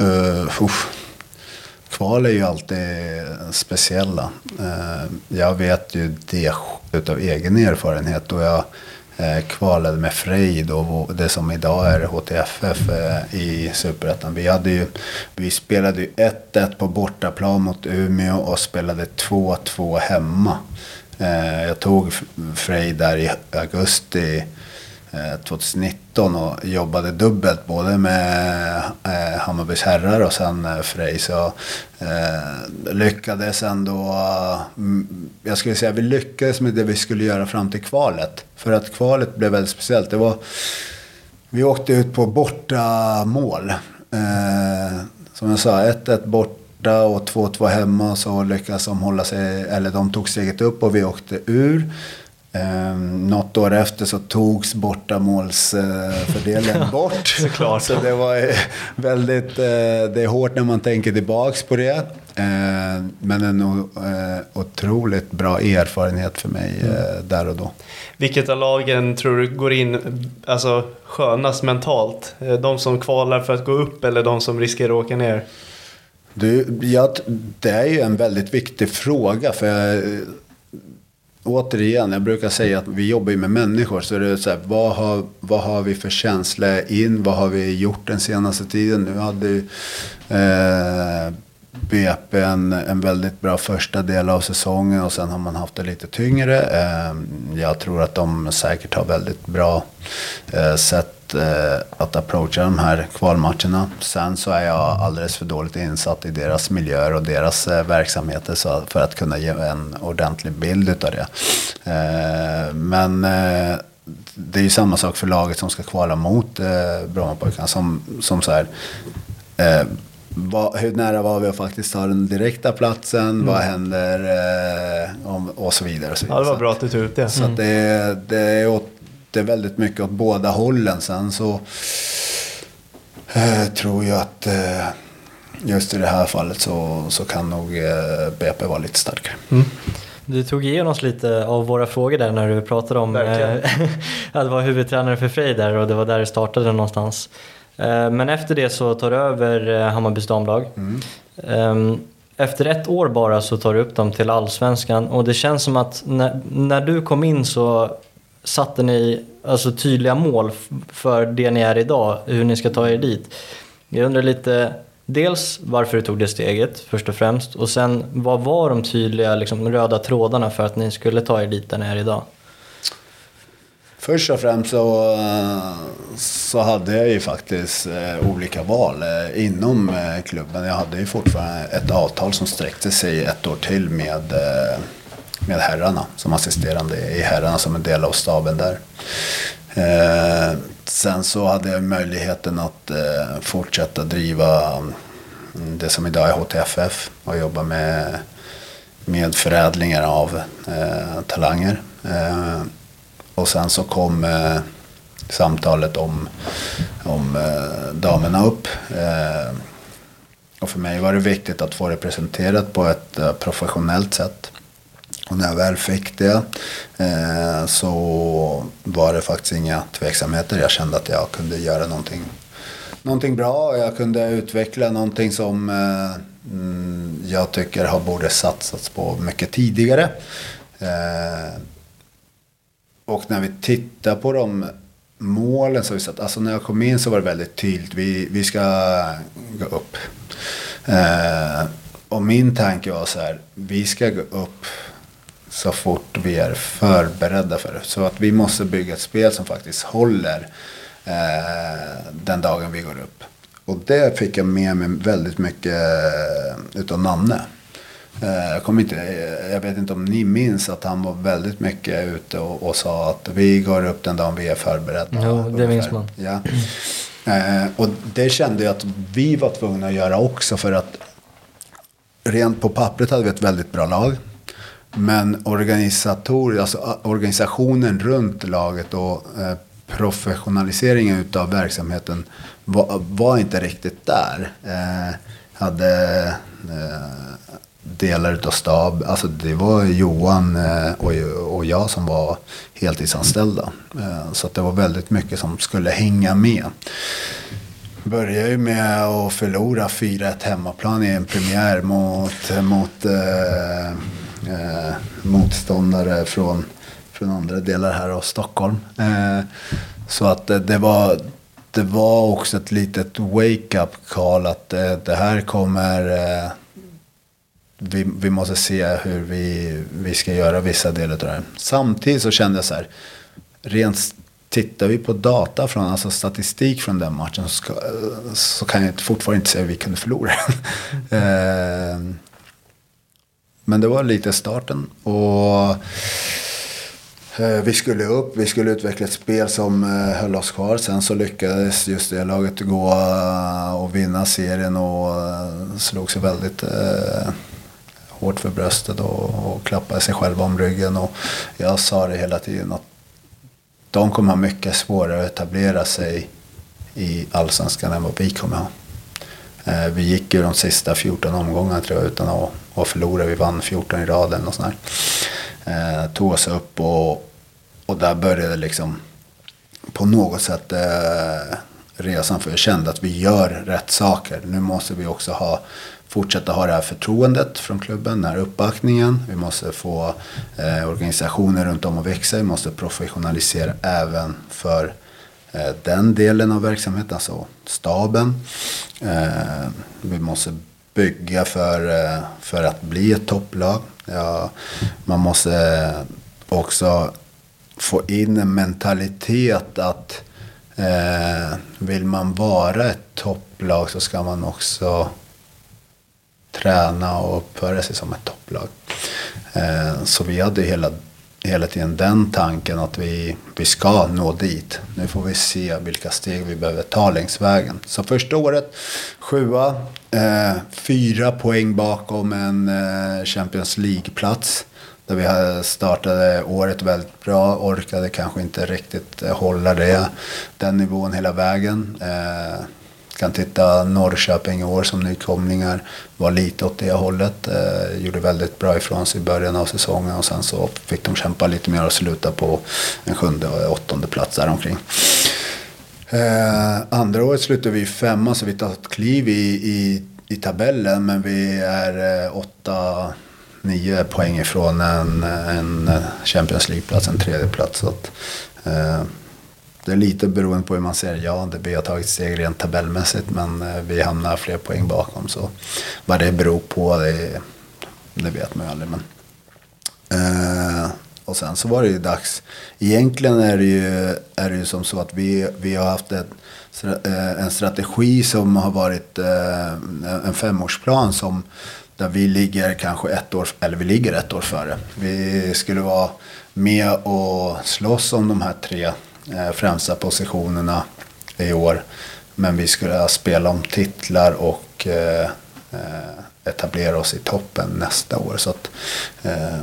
Uh, Kval är ju alltid speciella. Uh, jag vet ju det utav egen erfarenhet. Och jag Eh, kvalade med Frej då, det som idag är HTFF eh, i Superettan. Vi, hade ju, vi spelade ju 1-1 på bortaplan mot Umeå och spelade 2-2 hemma. Eh, jag tog Frej där i augusti Eh, 2019 och jobbade dubbelt både med eh, Hammarbys herrar och sen eh, Frej. Så eh, lyckades ändå, mm, jag skulle säga vi lyckades med det vi skulle göra fram till kvalet. För att kvalet blev väldigt speciellt. Det var, vi åkte ut på borta mål. Eh, som jag sa, 1-1 borta och 2-2 hemma. Så lyckades de hålla sig, eller de tog steget upp och vi åkte ur. Eh, något år efter så togs bortamålsfördelen bort. Såklart. Så det var eh, väldigt, eh, det är hårt när man tänker tillbaks på det. Eh, men en eh, otroligt bra erfarenhet för mig eh, där och då. Vilket av lagen tror du går in alltså, skönast mentalt? Eh, De som kvalar för att gå upp eller de som riskerar att åka ner? Du, jag, det är ju en väldigt viktig fråga. För jag, återigen, jag brukar säga att vi jobbar ju med människor. Så det är så här, vad, har, vad har vi för känsla in? Vad har vi gjort den senaste tiden? Nu hade ju eh, BP en, en väldigt bra första del av säsongen och sen har man haft det lite tyngre. Ehm, jag tror att de säkert har väldigt bra eh, sätt eh, att approacha de här kvalmatcherna. Sen så är jag alldeles för dåligt insatt i deras miljöer och deras eh, verksamheter för att kunna ge en ordentlig bild utav det. Ehm, men det är ju samma sak för laget som ska kvala mot Brommapojkarna. Som, som så här, vad, hur nära var vi att faktiskt ta den direkta platsen? Vad händer? Eh, om, och så vidare. Och så Ja, vidare. det var bra att du tog ut det. så att det, är- det, är åt, det är väldigt mycket åt båda hållen. Sen så eh, tror jag att eh, just i det här fallet så, så kan nog eh, BP vara lite starkare. Du tog igenom oss lite av våra frågor där när du pratade om eh, att vara huvudtränare för Frej där och det var där det startade någonstans. Eh, Men efter det så tar du över eh, Hammarbys damlag. Ehm, Efter ett år bara så tar du upp dem till allsvenskan och det känns som att när, när du kom in så satte ni alltså tydliga mål för det ni är idag, hur ni ska ta er dit. Jag undrar lite, dels varför du tog det steget först och främst och sen vad var de tydliga liksom, röda trådarna för att ni skulle ta er dit där ni är idag? Först och främst så, så hade jag ju faktiskt eh, olika val eh, inom eh, klubben. Jag hade ju fortfarande ett avtal som sträckte sig ett år till med, med herrarna som assisterande i herrarna som en del av staben där. Sen så hade jag möjligheten att fortsätta driva mm, det som idag är HTFF och jobba med, med förädlingar av talanger. Och sen så kom eh, samtalet om, om eh, damerna upp. Eh, och för mig var det viktigt att få det presenterat på ett eh, professionellt sätt. Och när jag väl fick det eh, så var det faktiskt inga tveksamheter. Jag kände att jag kunde göra någonting, någonting bra och jag kunde utveckla någonting som eh, mm, jag tycker har borde satsats på mycket tidigare. Eh, och när vi tittar på de målen så har vi sett, alltså när jag kom in så var det väldigt tydligt, vi, vi ska gå upp. Eh, och min tanke var så här, vi ska gå upp så fort vi är förberedda för det. Så att vi måste bygga ett spel som faktiskt håller eh, den dagen vi går upp. Och det fick jag med mig väldigt mycket eh, utav Nanne. Eh, Jag, kommer inte, jag vet inte om ni minns att han var väldigt mycket ute och, och sa att vi går upp den dagen vi är förberedda. Jo, det ungefär. minns man. Ja. Eh, och det kände jag att vi var tvungna att göra också för att rent på pappret hade vi ett väldigt bra lag. Men organisator, alltså organisationen runt laget och eh, professionaliseringen utav verksamheten var, var inte riktigt där. Eh, hade eh, delar utav stab, alltså det var Johan eh, och, jag som var heltidsanställda. Eh, så att det var väldigt mycket som skulle hänga med. Började ju med att förlora 4-1 hemmaplan i en premiär mot, mot eh, eh, motståndare från, från andra delar här av Stockholm. Eh, så att det, det, var, det var också ett litet wake-up call att det, det här kommer eh, vi, vi måste se hur vi, vi ska göra vissa delar av det här. Samtidigt så kände jag så här, rent tittar vi på data från, alltså statistik från den matchen så, ska, så kan jag fortfarande inte säga att vi kunde förlora. eh, men det var lite starten. Och eh, vi skulle upp, vi skulle utveckla ett spel som eh, höll oss kvar. Sen så lyckades just det laget gå eh, och vinna serien och slog sig väldigt hårt för bröstet och, och klappade sig själva om ryggen. Och jag sa det hela tiden att de kommer ha mycket svårare att etablera sig i allsvenskan än vad vi kommer ha. Eh, vi gick ju de sista 14 omgångarna tror jag utan att, att förlora. Vi vann 14 i rad eller sånt där. Eh, tog oss upp och, och där började liksom på något sätt eh, resan. För jag kände att vi gör rätt saker. Nu måste vi också ha fortsätta ha det här förtroendet från klubben, den här uppbackningen. Vi måste få eh, organisationer runt om att växa. Vi måste professionalisera även för eh, den delen av verksamheten, alltså staben. Eh, vi måste bygga för, eh, för att bli ett topplag. Ja, man måste också få in en mentalitet att eh, vill man vara ett topplag så ska man också träna och uppföra sig som ett topplag. Eh, så vi hade hela, hela tiden den tanken att vi, vi ska nå dit. Nu får vi se vilka steg vi behöver ta längs vägen. Så första året, sjua, eh, fyra poäng bakom en eh, Champions League-plats. Där vi startade året väldigt bra, orkade kanske inte riktigt hålla det, den nivån hela vägen kan titta Norrköping i år som nykomlingar. Var lite åt det hållet. Eh, gjorde väldigt bra ifrån sig i början av säsongen och sen så fick de kämpa lite mer och sluta på en sjunde och åttonde plats däromkring. Eh, andra året slutade vi femma så vi tar ett kliv i, i, i tabellen men vi är eh, åtta, nio poäng ifrån en, en Champions League-plats, en tredje plats. Så att, eh, det är lite beroende på hur man ser Ja, det, vi har tagit steg rent tabellmässigt men eh, vi hamnar fler poäng bakom. Så vad det beror på, det, det vet man ju aldrig. Men, eh, och sen så var det ju dags. Egentligen är det ju, är det ju som så att vi, vi har haft ett, eh, en strategi som har varit eh, en femårsplan som där vi ligger kanske ett år, eller vi ligger ett år före. Vi skulle vara med och slåss om de här tre Eh, främsta positionerna i år. Men vi skulle spela om titlar och eh, eh, etablera oss i toppen nästa år. Så att, eh,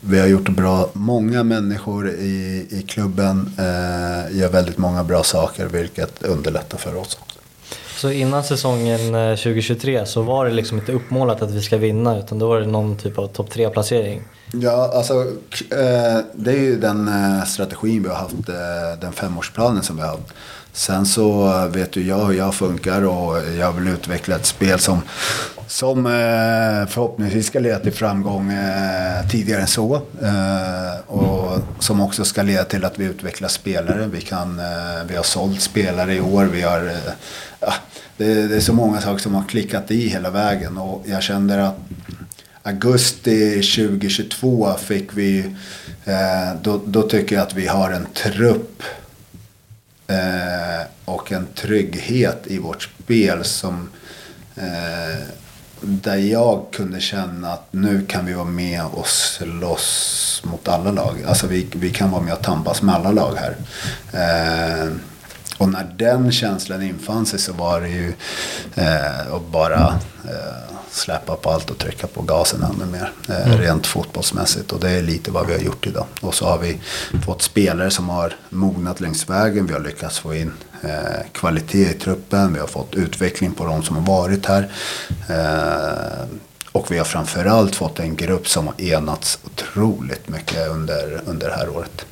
vi har gjort bra. Många människor i, i klubben eh, gör väldigt många bra saker vilket underlättar för oss. Så innan säsongen 2023 så var det liksom inte uppmålat att vi ska vinna utan då var det någon typ av topp 3-placering? Ja, alltså eh, det är ju den eh, strategin vi har haft, eh, den femårsplanen som vi har haft. Sen så vet ju jag hur jag funkar och jag vill utveckla ett spel som, som förhoppningsvis ska leda till framgång tidigare än så. Och som också ska leda till att vi utvecklar spelare. Vi, kan, vi har sålt spelare i år. Vi har det, det, är så många saker som har klickat i hela vägen och jag känner att augusti 2022 fick vi, eh, då, då, tycker jag att vi har en trupp eh, och en trygghet i vårt spel som eh, där jag kunde känna att nu kan vi vara med och slåss mot alla lag. Alltså vi, vi kan vara med och tampas med alla lag här. Eh, och när den känslan infann sig så var det ju eh, att bara eh, släppa på allt och trycka på gasen ännu mer. Eh, Mm. Rent fotbollsmässigt. Och det är lite vad vi har gjort idag. Och så har vi fått spelare som har mognat längs vägen. Vi har lyckats få in eh, kvalitet i truppen. Vi har fått utveckling på de som har varit här. Eh, och vi har framförallt fått en grupp som har enats otroligt mycket under, under det här året.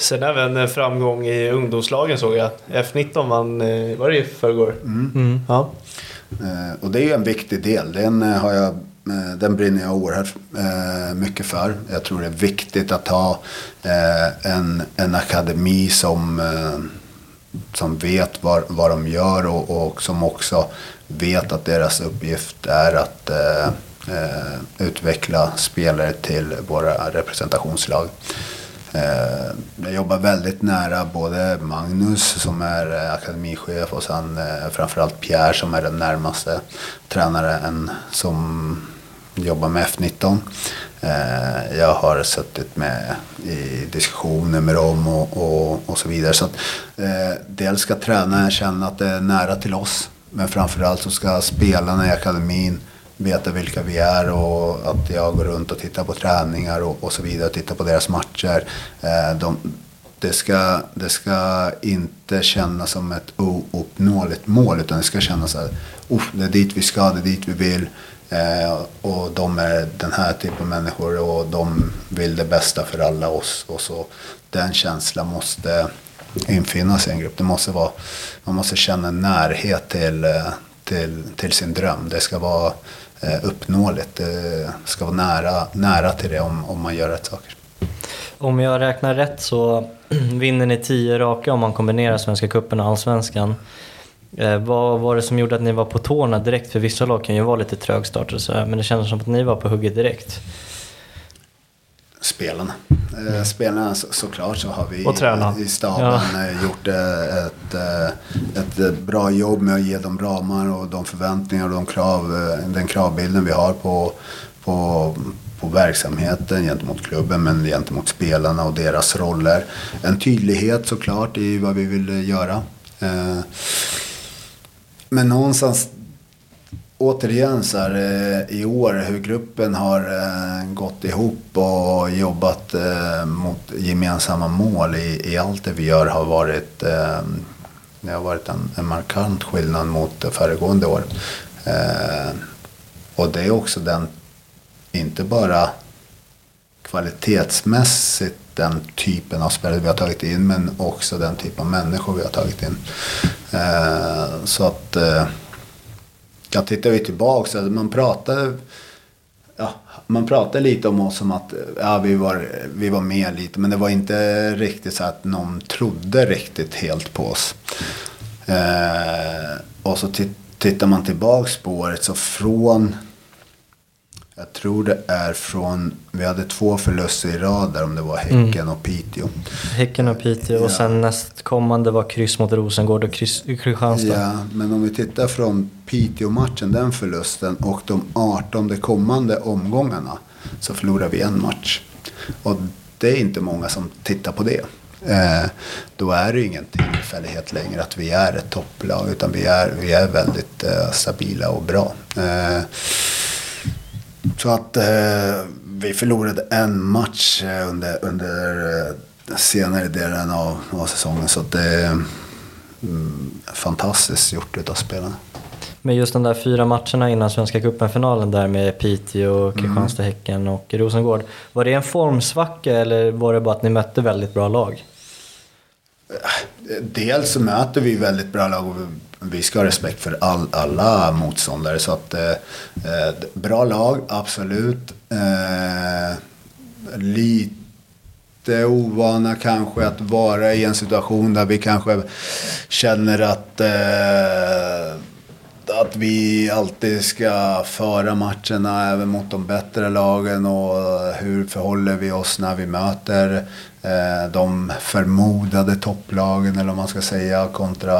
Sen även en framgång i ungdomslagen såg jag. F19 vann, eh, var det i förrgår? Mm. Ja. Eh, och det är ju en viktig del. Den, eh, har jag, eh, den brinner jag oerhört eh, mycket för. Jag tror det är viktigt att ha eh, en, en akademi som, eh, som vet vad, vad de gör och, och som också vet att deras uppgift är att eh, eh, utveckla spelare till våra representationslag. Eh, jag jobbar väldigt nära både Magnus som är eh, akademichef och sen eh, framförallt Pierre som är den närmaste tränaren som jobbar med F19. Jag har suttit med i diskussioner med dem och, och, och så vidare. Så att, dels ska tränaren känna att det är nära till oss. Men framförallt så ska spelarna i akademin veta vilka vi är och att jag går runt och tittar på träningar och, och så vidare. och Tittar på deras matcher. Eh, de, det, ska, det ska inte kännas som ett ouppnåeligt mål utan det ska kännas att oh, det är dit vi ska, det är dit vi vill. Eh, och de är den här typen av människor och de vill det bästa för alla oss. Och så, den känslan måste infinna sig i en grupp. Det måste vara, man måste känna närhet till, eh, till, till sin dröm. Det ska vara Eh, uppnåeligt. Det ska vara nära, nära till det om, om man gör rätt saker. Om jag räknar rätt så vinner ni tio raka om man kombinerar Svenska cupen och Allsvenskan. Eh, vad var det som gjorde att ni var på tårna direkt? För vissa lag kan ju vara lite trögstartade men det kändes som att ni var på hugget direkt. Spelarna. Eh, spelarna så, såklart så har vi i staben eh, gjort eh, ett, ett bra jobb med att ge dem ramar och de förväntningar och de krav, den kravbilden vi har på, på, på verksamheten gentemot klubben men gentemot spelarna och deras roller. En tydlighet såklart i vad vi vill göra. Men någonstans återigen så här, eh, i år hur gruppen har eh, gått ihop och jobbat eh, mot gemensamma mål i, i allt det vi gör har varit, det har varit en, en markant skillnad mot föregående år. Och det är också den, inte bara kvalitetsmässigt den typen av spelare vi har tagit in men också den typ av människor vi har tagit in. Eh, så att eh, jag tittar vi tillbaka, så man pratade, ja, man pratade lite om oss som att ja, vi, var, vi var med lite men det var inte riktigt så att någon trodde riktigt helt på oss. Eh, och så tittar man tillbaks på året så från jag tror det är från, vi hade två förluster i rad där om det var Häcken och Piteå. Häcken och Piteå och Ja. sen nästkommande var kryss mot Rosengård och kryss, Kristianstad. Ja, men om vi tittar från Piteå-matchen, den förlusten och de 18 kommande omgångarna så förlorar vi en match. Och det är inte många som tittar på det. Eh, då är det ju ingen tillfällighet längre att vi är ett topplag utan vi är, vi är väldigt eh, stabila och bra. Eh, så att eh, vi förlorade en match eh, under, under eh, senare delen av, av säsongen. Så att det är mm, fantastiskt gjort utav spelarna. Men just de där fyra matcherna innan Svenska cupen-finalen där med Piteå, Kristianstad, Häcken och Rosengård. Var det en formsvacka eller var det bara att ni mötte väldigt bra lag? Dels så möter vi väldigt bra lag vi ska ha respekt för all, alla motståndare. Så att, eh, eh, bra lag, absolut. Eh, lite ovana kanske att vara i en situation där vi kanske känner att eh, att vi alltid ska föra matcherna även mot de bättre lagen och hur förhåller vi oss när vi möter Eh, de förmodade topplagen eller vad man ska säga kontra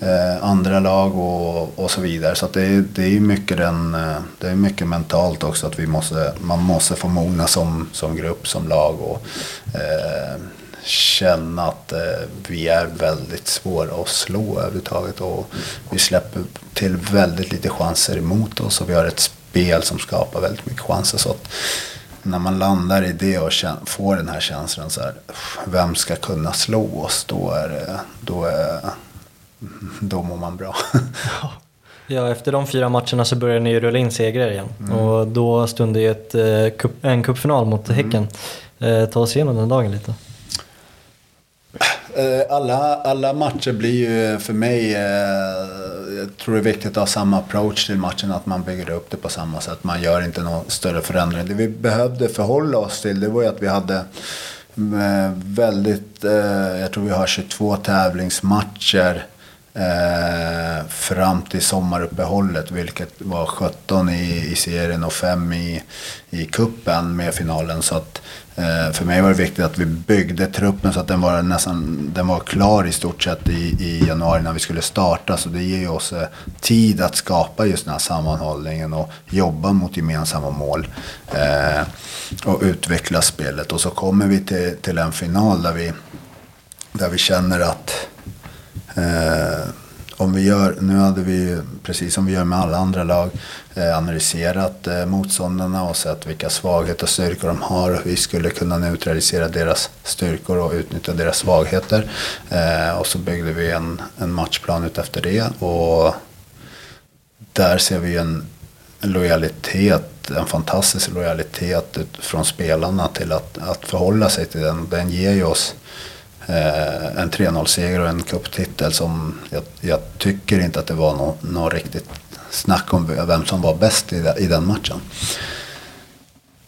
eh, andra lag och, och så vidare. Så att det, är, det är ju mycket, den, eh, det är mycket mentalt också att vi måste, man måste få mogna som, som grupp, som lag och eh, känna att eh, vi är väldigt svåra att slå överhuvudtaget. Och vi släpper till väldigt lite chanser emot oss och vi har ett spel som skapar väldigt mycket chanser. Så att när man landar i det och får den här känslan så här, vem ska kunna slå oss? Då, är det, då, är, då mår man bra. Ja, efter de fyra matcherna så började ni ju rulla in segrar igen. Och då stod det ju ett, eh, en cupfinal mot Häcken. Eh, ta oss igenom den dagen lite. Eh, alla, alla matcher blir ju för mig, eh, jag tror det är viktigt att ha samma approach till matchen, att man bygger upp det på samma sätt. Man gör inte någon större förändring. Det vi behövde förhålla oss till, det var ju att vi hade eh, väldigt, jag tror vi har 22 tävlingsmatcher eh, fram till sommaruppehållet, vilket var 17 i, i serien och 5 i, i kuppen med finalen. Så att, Eh, för mig var det viktigt att vi byggde truppen så att den var, nästan, den var klar i stort sett i, i januari när vi skulle starta. Så det ger ju oss eh, tid att skapa just den här sammanhållningen och jobba mot gemensamma mål. Eh, och utveckla spelet. Och så kommer vi till, till en final där vi, där vi känner att Eh, om vi gör, nu hade vi precis som vi gör med alla andra lag, eh, analyserat eh, motståndarna och sett vilka svagheter och styrkor de har. Vi skulle kunna neutralisera deras styrkor och utnyttja deras svagheter. Eh, och så byggde vi en, en matchplan utefter det. Och där ser vi en lojalitet, en fantastisk lojalitet från spelarna till att, att förhålla sig till den. Den ger ju oss eh, en 3-0-seger och en cuptitel som jag, jag tycker inte att det var något nå riktigt snack om vem som var bäst i, i den matchen.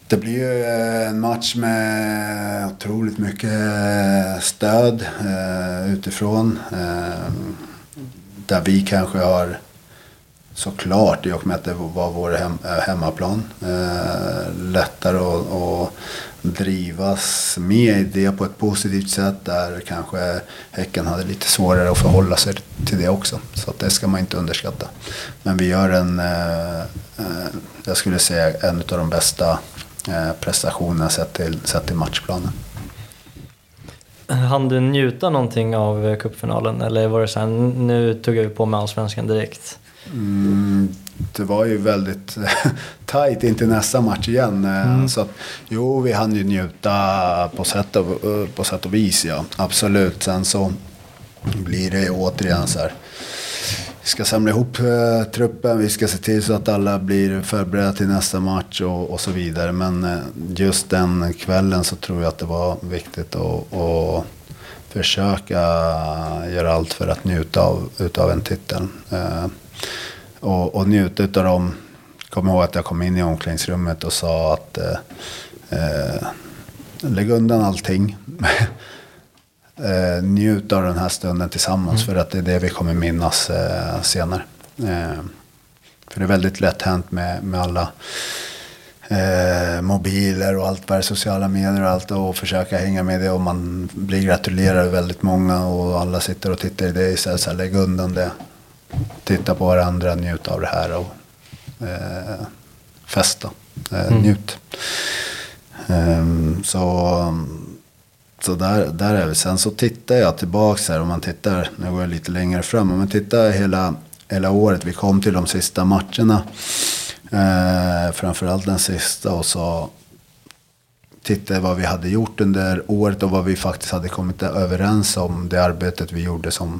Det blir ju eh, en match med otroligt mycket eh, stöd eh, utifrån. Eh, där vi kanske har såklart, i och med att det var vår hem, eh, hemmaplan, eh, lättare att drivas med i det på ett positivt sätt. Där kanske Häcken hade lite svårare att förhålla sig till det också. Så det ska man inte underskatta. Men vi gör en, eh, eh, jag skulle säga en av de bästa eh, prestationerna sett till, sett till matchplanen. Han du njuta någonting av eh, cupfinalen eller var det så här, nu tog jag ju på mig allsvenskan direkt? Mm, det var ju väldigt tajt in till nästa match igen. eh, Så att, jo, vi hann ju njuta på sätt, och, eh, på sätt och vis, ja. Absolut. Sen så blir det ju återigen så här. Vi ska samla ihop eh, truppen, vi ska se till så att alla blir förberedda till nästa match och, och så vidare. Men eh, just den kvällen så tror jag att det var viktigt att, att försöka göra allt för att njuta av utav en titel. Eh, och, och njuta utav dem. Kommer ihåg att jag kom in i omklädningsrummet och sa att eh, eh, lägg undan allting. eh, njut av den här stunden tillsammans för att det är det vi kommer minnas eh, senare. Eh, för det är väldigt lätt hänt med, med alla eh, mobiler och allt vad det sociala medier och allt och försöka hänga med det och man blir gratulerad väldigt många och alla sitter och tittar i det istället så här, lägg undan det. Titta på varandra, njut av det här och eh, festa, eh, njut. Ehm, så så där, där är vi. Sen så tittar jag tillbaks här. Om man tittar, nu går jag lite längre fram. Om man tittar hela, hela året. Vi kom till de sista matcherna. Eh, framförallt den sista. Och så tittade vad vi hade gjort under året. Och vad vi faktiskt hade kommit överens om. Det arbetet vi gjorde som,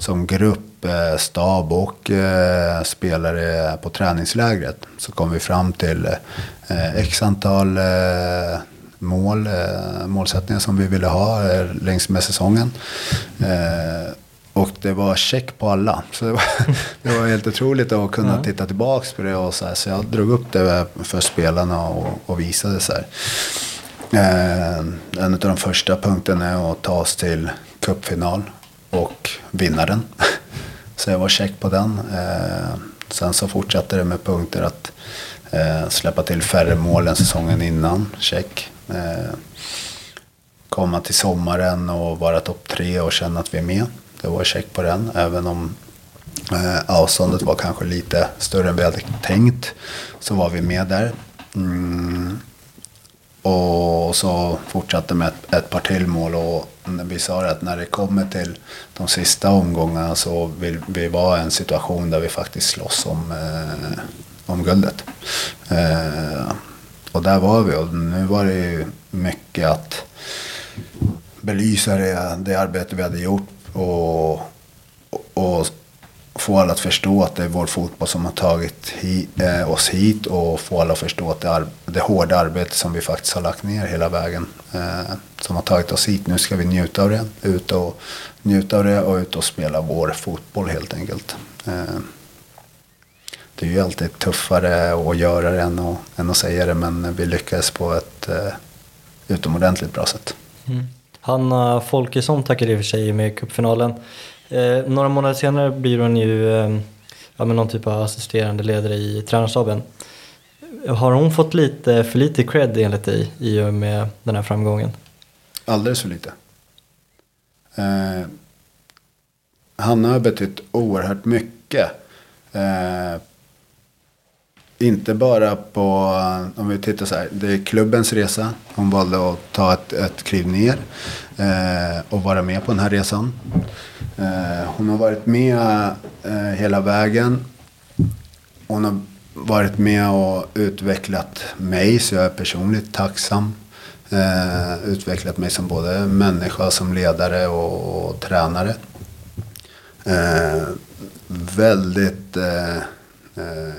som grupp, eh, stab och eh, spelare på träningslägret. Så kom vi fram till eh, x antal mål, målsättningar som vi ville ha längs med säsongen. Och det var check på alla. Så det var, det var helt otroligt att kunna titta tillbaka på det. Och så, här, så jag drog upp det för spelarna och, och visade så här. Eh, en av de första punkterna är att ta oss till cupfinal och vinna den. Så jag var check på den. Eh, sen så fortsatte det med punkter att eh, släppa till färre mål än säsongen innan. Check. Eh, komma till sommaren och vara topp tre och känna att vi är med. Det var check på den. Även om eh, avståndet var kanske lite större än vi hade tänkt. Så var vi med där. Mm och så fortsatte med ett, ett par till mål. Och vi sa att när det kommer till de sista omgångarna så vill vi vara i en situation där vi faktiskt slåss om, eh, om guldet. Eh, och där var vi och nu var det ju mycket att belysa det, det arbete vi hade gjort och, och, och få alla att förstå att det är vår fotboll som har tagit hi, eh, oss hit och få alla att förstå att det, är det hårda arbete som vi faktiskt har lagt ner hela vägen eh, som har tagit oss hit. Nu ska vi njuta av det, ut och njuta av det och ut och spela vår fotboll helt enkelt. Eh, det är ju alltid tuffare att göra det än att, än att säga det men vi lyckades på ett eh, utomordentligt bra sätt. Mm. Hanna Folkesson tackade i och för sig med cupfinalen. Eh, några månader senare blir hon ju eh, ja, någon typ av assisterande ledare i tränarstaben. Har hon fått lite för lite cred enligt dig i och med den här framgången? Alldeles för lite. Eh, Hanna har betytt oerhört mycket. Eh, inte bara på, om vi tittar så här, det är klubbens resa. Hon valde att ta ett, ett kliv ner eh, och vara med på den här resan. Eh, hon har varit med eh, hela vägen. Hon har varit med och utvecklat mig, så jag är personligt tacksam. Eh, utvecklat mig som både människa, som ledare och, och tränare. Väldigt eh, eh,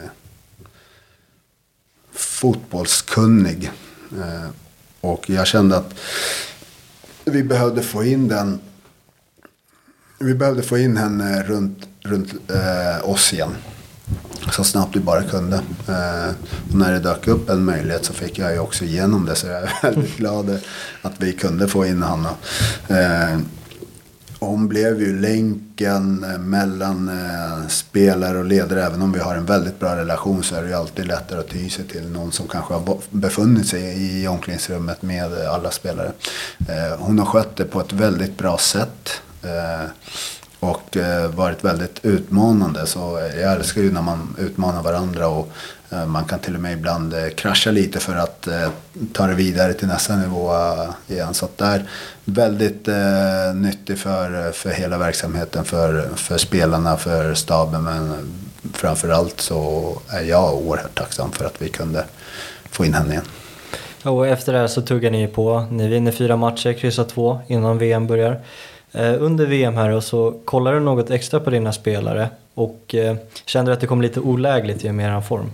fotbollskunnig. Eh, och jag kände att vi behövde få in den. Vi behövde få in henne runt, runt eh, oss igen. Så snabbt vi bara kunde. Eh, och när det dök upp en möjlighet så fick jag ju också igenom det. Så jag är väldigt glad att vi kunde få in Hanna. Eh, hon blev ju länken eh, mellan eh, spelare och ledare. Även om vi har en väldigt bra relation så är det ju alltid lättare att ty sig till någon som kanske har befunnit sig i omklädningsrummet med alla spelare. Eh, hon har skött det på ett väldigt bra sätt. Eh, och eh, varit väldigt utmanande. Så jag älskar ju när man utmanar varandra. och eh, man kan till och med ibland krascha lite för att ta det vidare till nästa nivå igen. Så att det är väldigt nyttigt för, för hela verksamheten, för, för spelarna, för staben. Men framförallt så är jag oerhört tacksam för att vi kunde få in henne igen. Och efter det här så tuggar ni på. Ni vinner fyra matcher, kryssar två innan VM börjar. Under VM här och så kollar du något extra på dina spelare och känner du att det kom lite olägligt i och med er form?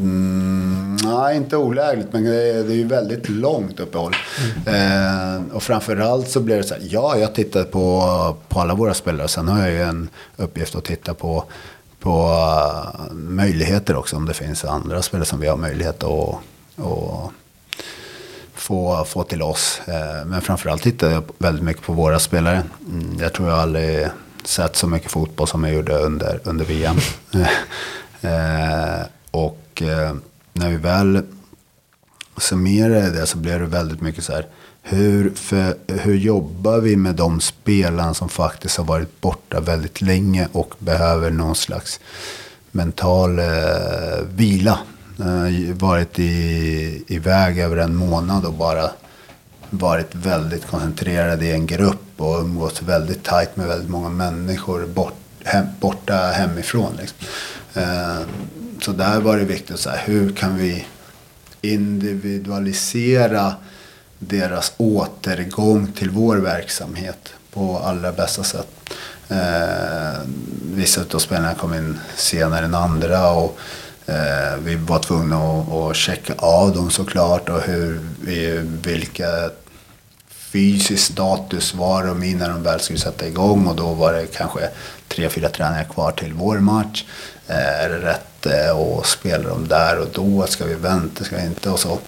Mm, nej, inte olägligt, men det är, det är ju väldigt långt uppehåll. Mm. Eh, och framförallt så blir det så här, ja, jag tittar på, på alla våra spelare. Sen har jag ju en uppgift att titta på, på uh, möjligheter också. Om det finns andra spelare som vi har möjlighet att, att få, få till oss. Eh, men framförallt tittar jag väldigt mycket på våra spelare. Mm, jag tror jag aldrig sett så mycket fotboll som jag gjorde under, under VM. Eh, och eh, när vi väl summerade det så blev det väldigt mycket så här. Hur, för, hur jobbar vi med de spelarna som faktiskt har varit borta väldigt länge och behöver någon slags mental eh, vila. Eh, varit i, iväg över en månad och bara varit väldigt koncentrerad i en grupp och umgås väldigt tajt med väldigt många människor bort, hem, borta hemifrån. Liksom. Eh, så där var det viktigt, så här, hur kan vi individualisera deras återgång till vår verksamhet på allra bästa sätt. Eh, vissa av spelarna kom in senare än andra och Eh, vi var tvungna att, att checka av dem såklart och hur vilka fysisk status var de i när de väl skulle sätta igång och då var det kanske tre, fyra träningar kvar till vår match. Eh, är det rätt eh, att spela dem där och då? Ska vi vänta? Ska vi inte? Och så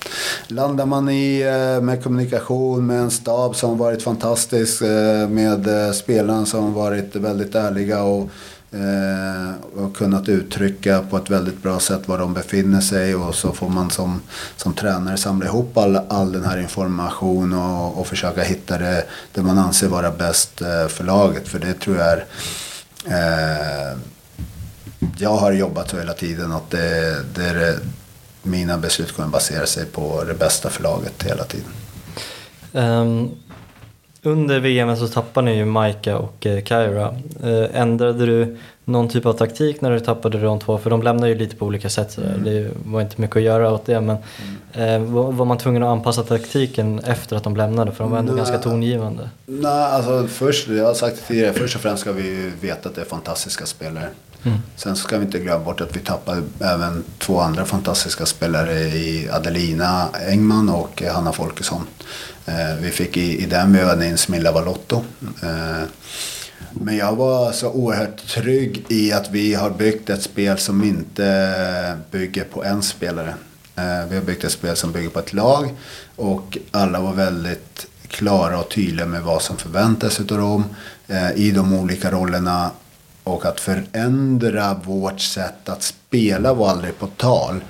landar man i med kommunikation med en stab som varit fantastisk. Med spelarna som varit väldigt ärliga och Eh, och kunnat uttrycka på ett väldigt bra sätt var de befinner sig och så får man som, som tränare samla ihop all, all den här informationen och, och försöka hitta det, det man anser vara bäst eh, för laget. För det tror jag är eh, jag har jobbat så hela tiden att det, det är det mina beslut kommer basera sig på det bästa för laget hela tiden. Um, under VM så tappade ni ju Maika och eh, Kyra. Eh, ändrade du någon typ av taktik när du tappade de två? För de lämnade ju lite på olika sätt. sådär. Det var inte mycket att göra åt det. Men eh, var, man tvungen att anpassa taktiken efter att de lämnade? För de var ändå Nej. ganska tongivande. Nej, alltså först, jag har sagt det tidigare, först och främst ska vi veta att det är fantastiska spelare. Sen så ska vi inte glömma bort att vi tappade även två andra fantastiska spelare i Adelina Engman och Hanna Folkesson. Eh, vi fick i, i den vevan in Smilla Valotto. Eh, men jag var så oerhört trygg i att vi har byggt ett spel som inte bygger på en spelare. Eh, vi har byggt ett spel som bygger på ett lag och alla var väldigt klara och tydliga med vad som förväntas av dem i de olika rollerna. Och att förändra vårt sätt att spela var aldrig på tal.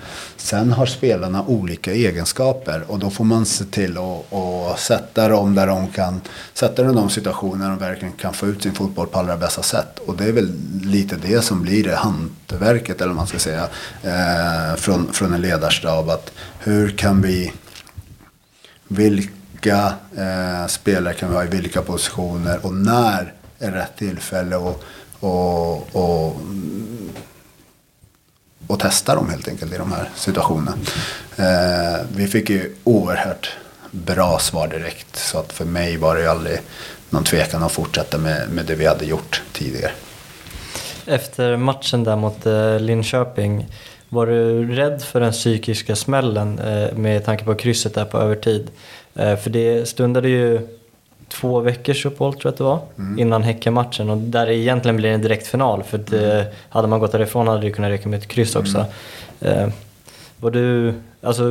Sen har spelarna olika egenskaper och då får man se till att, att sätta dem där de kan sätta dem i de situationer där de verkligen kan få ut sin fotboll på allra bästa sätt. Och det är väl lite det som blir det hantverket eller vad man ska säga eh, från, från en ledarstab. Att hur kan vi vilka eh, spelare kan vi ha i vilka positioner och när är rätt tillfälle och, och, och, och testa dem helt enkelt i de här situationerna. Eh, vi fick ju oerhört bra svar direkt så att för mig var det ju aldrig någon tvekan att fortsätta med, med det vi hade gjort tidigare. Efter matchen där mot eh, Linköping, var du rädd för den psykiska smällen eh, med tanke på krysset där på övertid? Eh, för det stundade ju två veckors uppehåll tror jag att det var, innan Häckenmatchen och där det egentligen blir en direkt final för att, eh, hade man gått därifrån hade det kunnat räcka med ett kryss också. Eh, var du, alltså,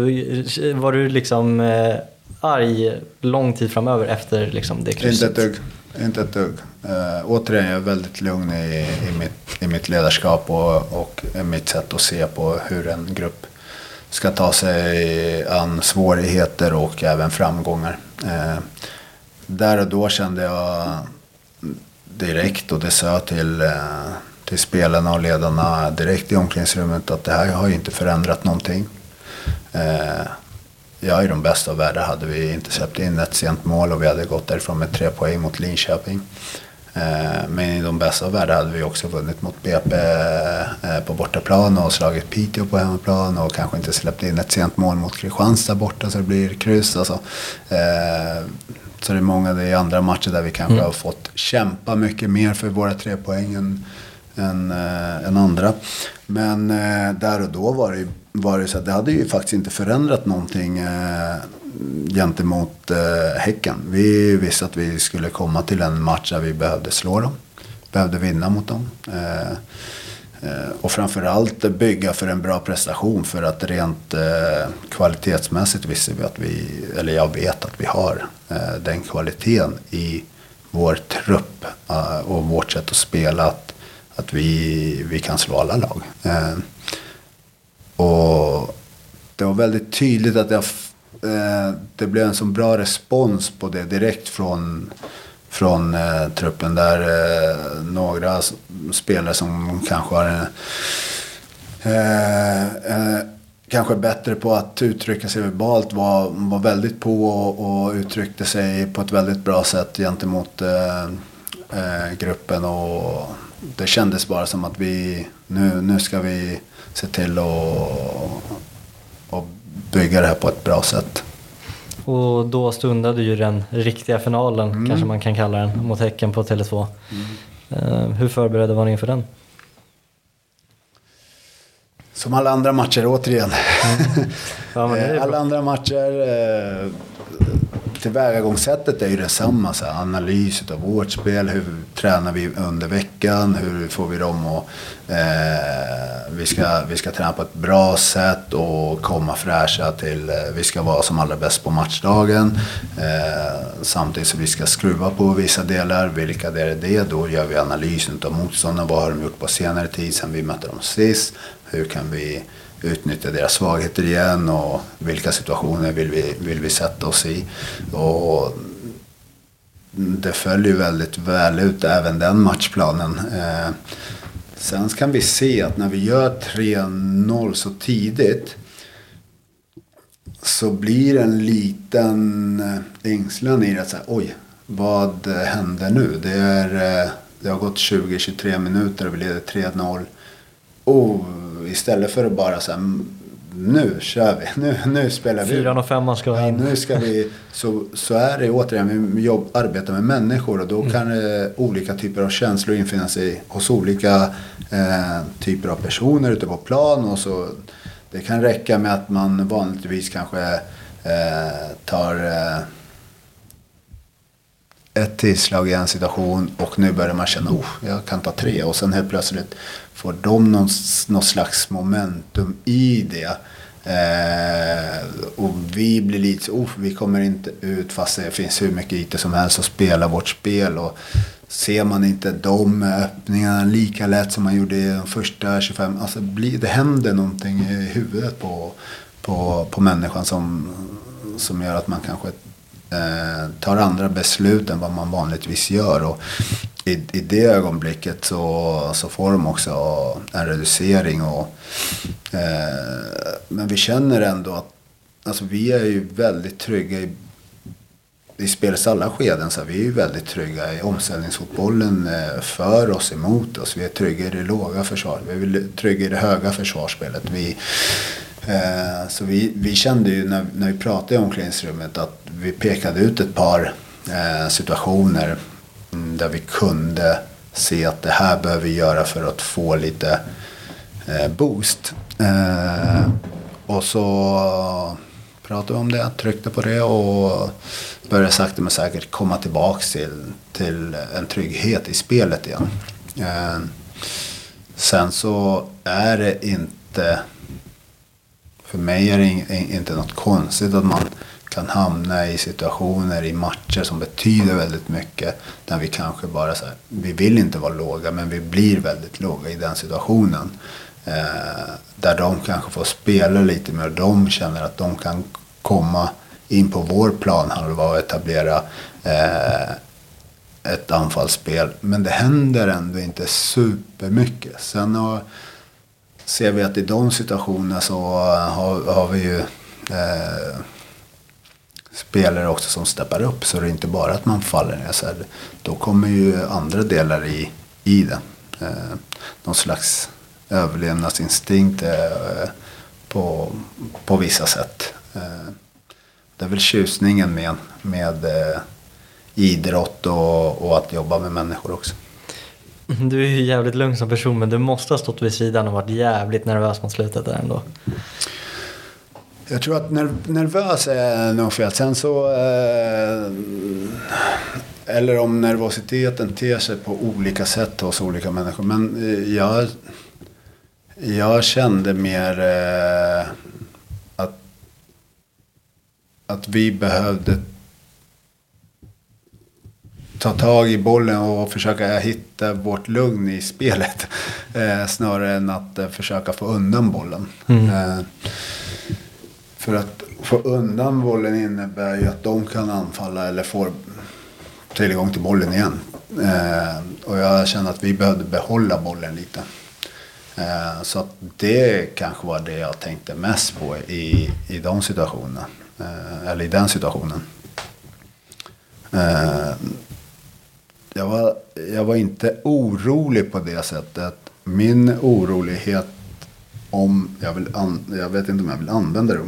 var du liksom eh, arg lång tid framöver efter liksom, det Inte krysset? ett dugg. Inte ett dugg. Uh, återigen, jag är väldigt lugn i, i, mitt, i mitt ledarskap och, och mitt sätt att se på hur en grupp ska ta sig an svårigheter och även framgångar. Eh, där och då kände jag direkt och det sa jag till, eh, till spelarna och ledarna direkt i omklädningsrummet att det här har ju inte förändrat någonting. Eh, jag Ja, i de bästa av världar hade vi inte släppt in ett sent mål och vi hade gått därifrån med tre poäng mot Linköping. Eh, men i de bästa av världar hade vi också vunnit mot BP på bortaplan och slagit Piteå på hemmaplan och kanske inte släppt in ett sent mål mot Kristianstad borta så det blir kryss. Alltså. Så det är många det är andra matcher där vi kanske har fått kämpa mycket mer för våra tre poäng än, än, eh, än andra. Men eh, där och då var det, var det så att det hade ju faktiskt inte förändrat någonting eh, gentemot eh, Häcken. Vi visste att vi skulle komma till en match där vi behövde slå dem. Behövde vinna mot dem. Eh, eh, och framförallt bygga för en bra prestation för att rent eh, kvalitetsmässigt visste vi att vi, eller jag vet att vi har Eh, den kvaliteten i vår trupp eh, och vårt sätt att spela. Att, att vi, vi kan slå alla lag. Eh, och det var väldigt tydligt att jag, det blev en så bra respons på det direkt från, från eh, truppen. Där eh, några spelare som kanske har en, eh, kanske bättre på att uttrycka sig verbalt var, var väldigt på och, och uttryckte sig på ett väldigt bra sätt gentemot eh, eh, gruppen. Och det kändes bara som att vi nu, nu ska vi se till att bygga det här på ett bra sätt. Och då stundade ju den riktiga finalen, kanske man kan kalla den, mot Häcken på Tele2. Eh, hur förberedda var ni inför den? Som alla andra matcher återigen. Ja, det är Eh, alla andra matcher. Eh, tillvägagångssättet är ju detsamma. Så här, analys av vårt spel. Hur tränar vi under veckan? Hur får vi dem att... Eh, vi, ska, vi ska träna på ett bra sätt och komma fräscha till... Eh, vi ska vara som allra bäst på matchdagen. Eh, samtidigt som vi ska skruva på vissa delar. Vilka det är det? Då gör vi analysen av motståndarna. Vad har de gjort på senare tid sen vi mötte dem sist? Hur kan vi utnyttja deras svagheter igen och vilka situationer vill vi, vill vi sätta oss i. Och det följer väldigt väl ut även den matchplanen. Eh, sen kan vi se att när vi gör 3-0 så tidigt så blir det en liten eh, ängslan i det. Så här, Oj, vad händer nu? Det, är, eh, det har gått 20-23 minuter och vi leder 3-0. Oh, istället för att bara så här, nu kör vi, nu, nu spelar vi. Fyran och femman ska Ja, in. nu ska vi, så, så är det återigen, vi jobb, arbetar med människor och då kan det, olika typer av känslor infinna sig hos olika eh, typer av personer ute på plan. Och så, det kan räcka med att man vanligtvis kanske eh, tar eh, ett tillslag i en situation och nu börjar man känna oh, jag kan ta tre och sen helt plötsligt får de någon, någon slags momentum i det. Eh, och vi blir lite så, oh, vi kommer inte ut fast det finns hur mycket IT som helst att spela vårt spel. Och ser man inte de öppningarna lika lätt som man gjorde i de första 25, alltså bli, det händer någonting i huvudet på, på, på människan som, som gör att man kanske eh, tar andra beslut än vad man vanligtvis gör. Och i, I det ögonblicket så, så får de också en reducering. Och, eh, men vi känner ändå att alltså, vi är ju väldigt trygga i, i spelets alla skeden. Så vi är ju väldigt trygga i omställningsfotbollen eh, för oss, emot oss. Vi är trygga i det låga försvaret. Vi är trygga i det höga försvarsspelet. Vi, Eh, så vi, vi kände ju när, när vi pratade i omklädningsrummet att vi pekade ut ett par eh, situationer Mm, där vi kunde se att det här behöver vi göra för att få lite eh, boost. Eh, och så pratade vi om det, tryckte på det och började sakta men säkert komma tillbaks till, till en trygghet i spelet igen. Eh, sen så är det inte för mig är det in- inte något konstigt att man kan hamna i situationer i matcher som betyder väldigt mycket. Där vi kanske bara så här, vi vill inte vara låga men vi blir väldigt låga i den situationen. Eh, där de kanske får spela lite mer. och De känner att de kan komma in på vår planhalva och etablera eh, ett anfallsspel. Men det händer ändå inte supermycket. Sen har, ser vi att i de situationerna så har, har vi ju eh, spelare också som steppar upp. Så det är inte bara att man faller ner. Så här, då kommer ju andra delar i, i det. Eh, någon slags överlevnadsinstinkt eh, på, på vissa sätt. Eh, det är väl tjusningen med, med eh, idrott och, och att jobba med människor också. Mm, du är ju jävligt lugn som person men du måste ha stått vid sidan och varit jävligt nervös mot slutet där ändå. Jag tror att ner, nervös är nog fel. Sen så... Eh, eller om nervositeten ter sig på olika sätt hos olika människor. Men eh, jag, jag kände mer eh, att, att vi behövde ta tag i bollen och försöka hitta vårt lugn i spelet. Eh, snarare än att eh, försöka få undan bollen. Eh, för att få undan bollen innebär ju att de kan anfalla eller får tillgång till bollen igen. Eh, och jag känner att vi behövde behålla bollen lite. Eh, så att det kanske var det jag tänkte mest på i, i de situationerna. Eh, eller i den situationen. Eh, jag, var, jag var inte orolig på det sättet. Min orolighet om jag vill, an, jag vet inte om jag vill använda det.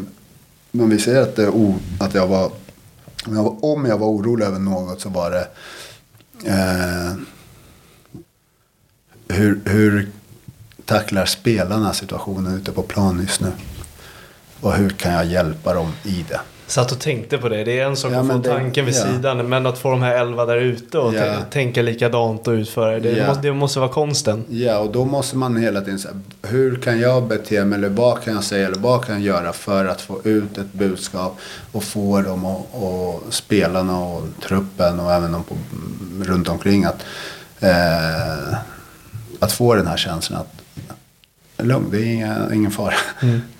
Men vi säger att, det, o, att jag var, jag var, om jag var orolig över något så var det eh, hur, hur tacklar spelarna situationen ute på plan just nu? Och hur kan jag hjälpa dem i det? Satt och tänkte på det. Det är en sak Ja, att få det- tanken vid ja. sidan. Men att få de här elva där ute och Ja. tä- tänka likadant och utföra det. Ja. måste, det måste vara konsten. Ja, och då måste man hela tiden säga hur kan jag bete mig eller vad kan jag säga eller vad kan jag göra för att få ut ett budskap och få dem och, och spelarna och truppen och även de på, runt omkring att, eh, att få den här känslan att lugn, det är inga, ingen fara.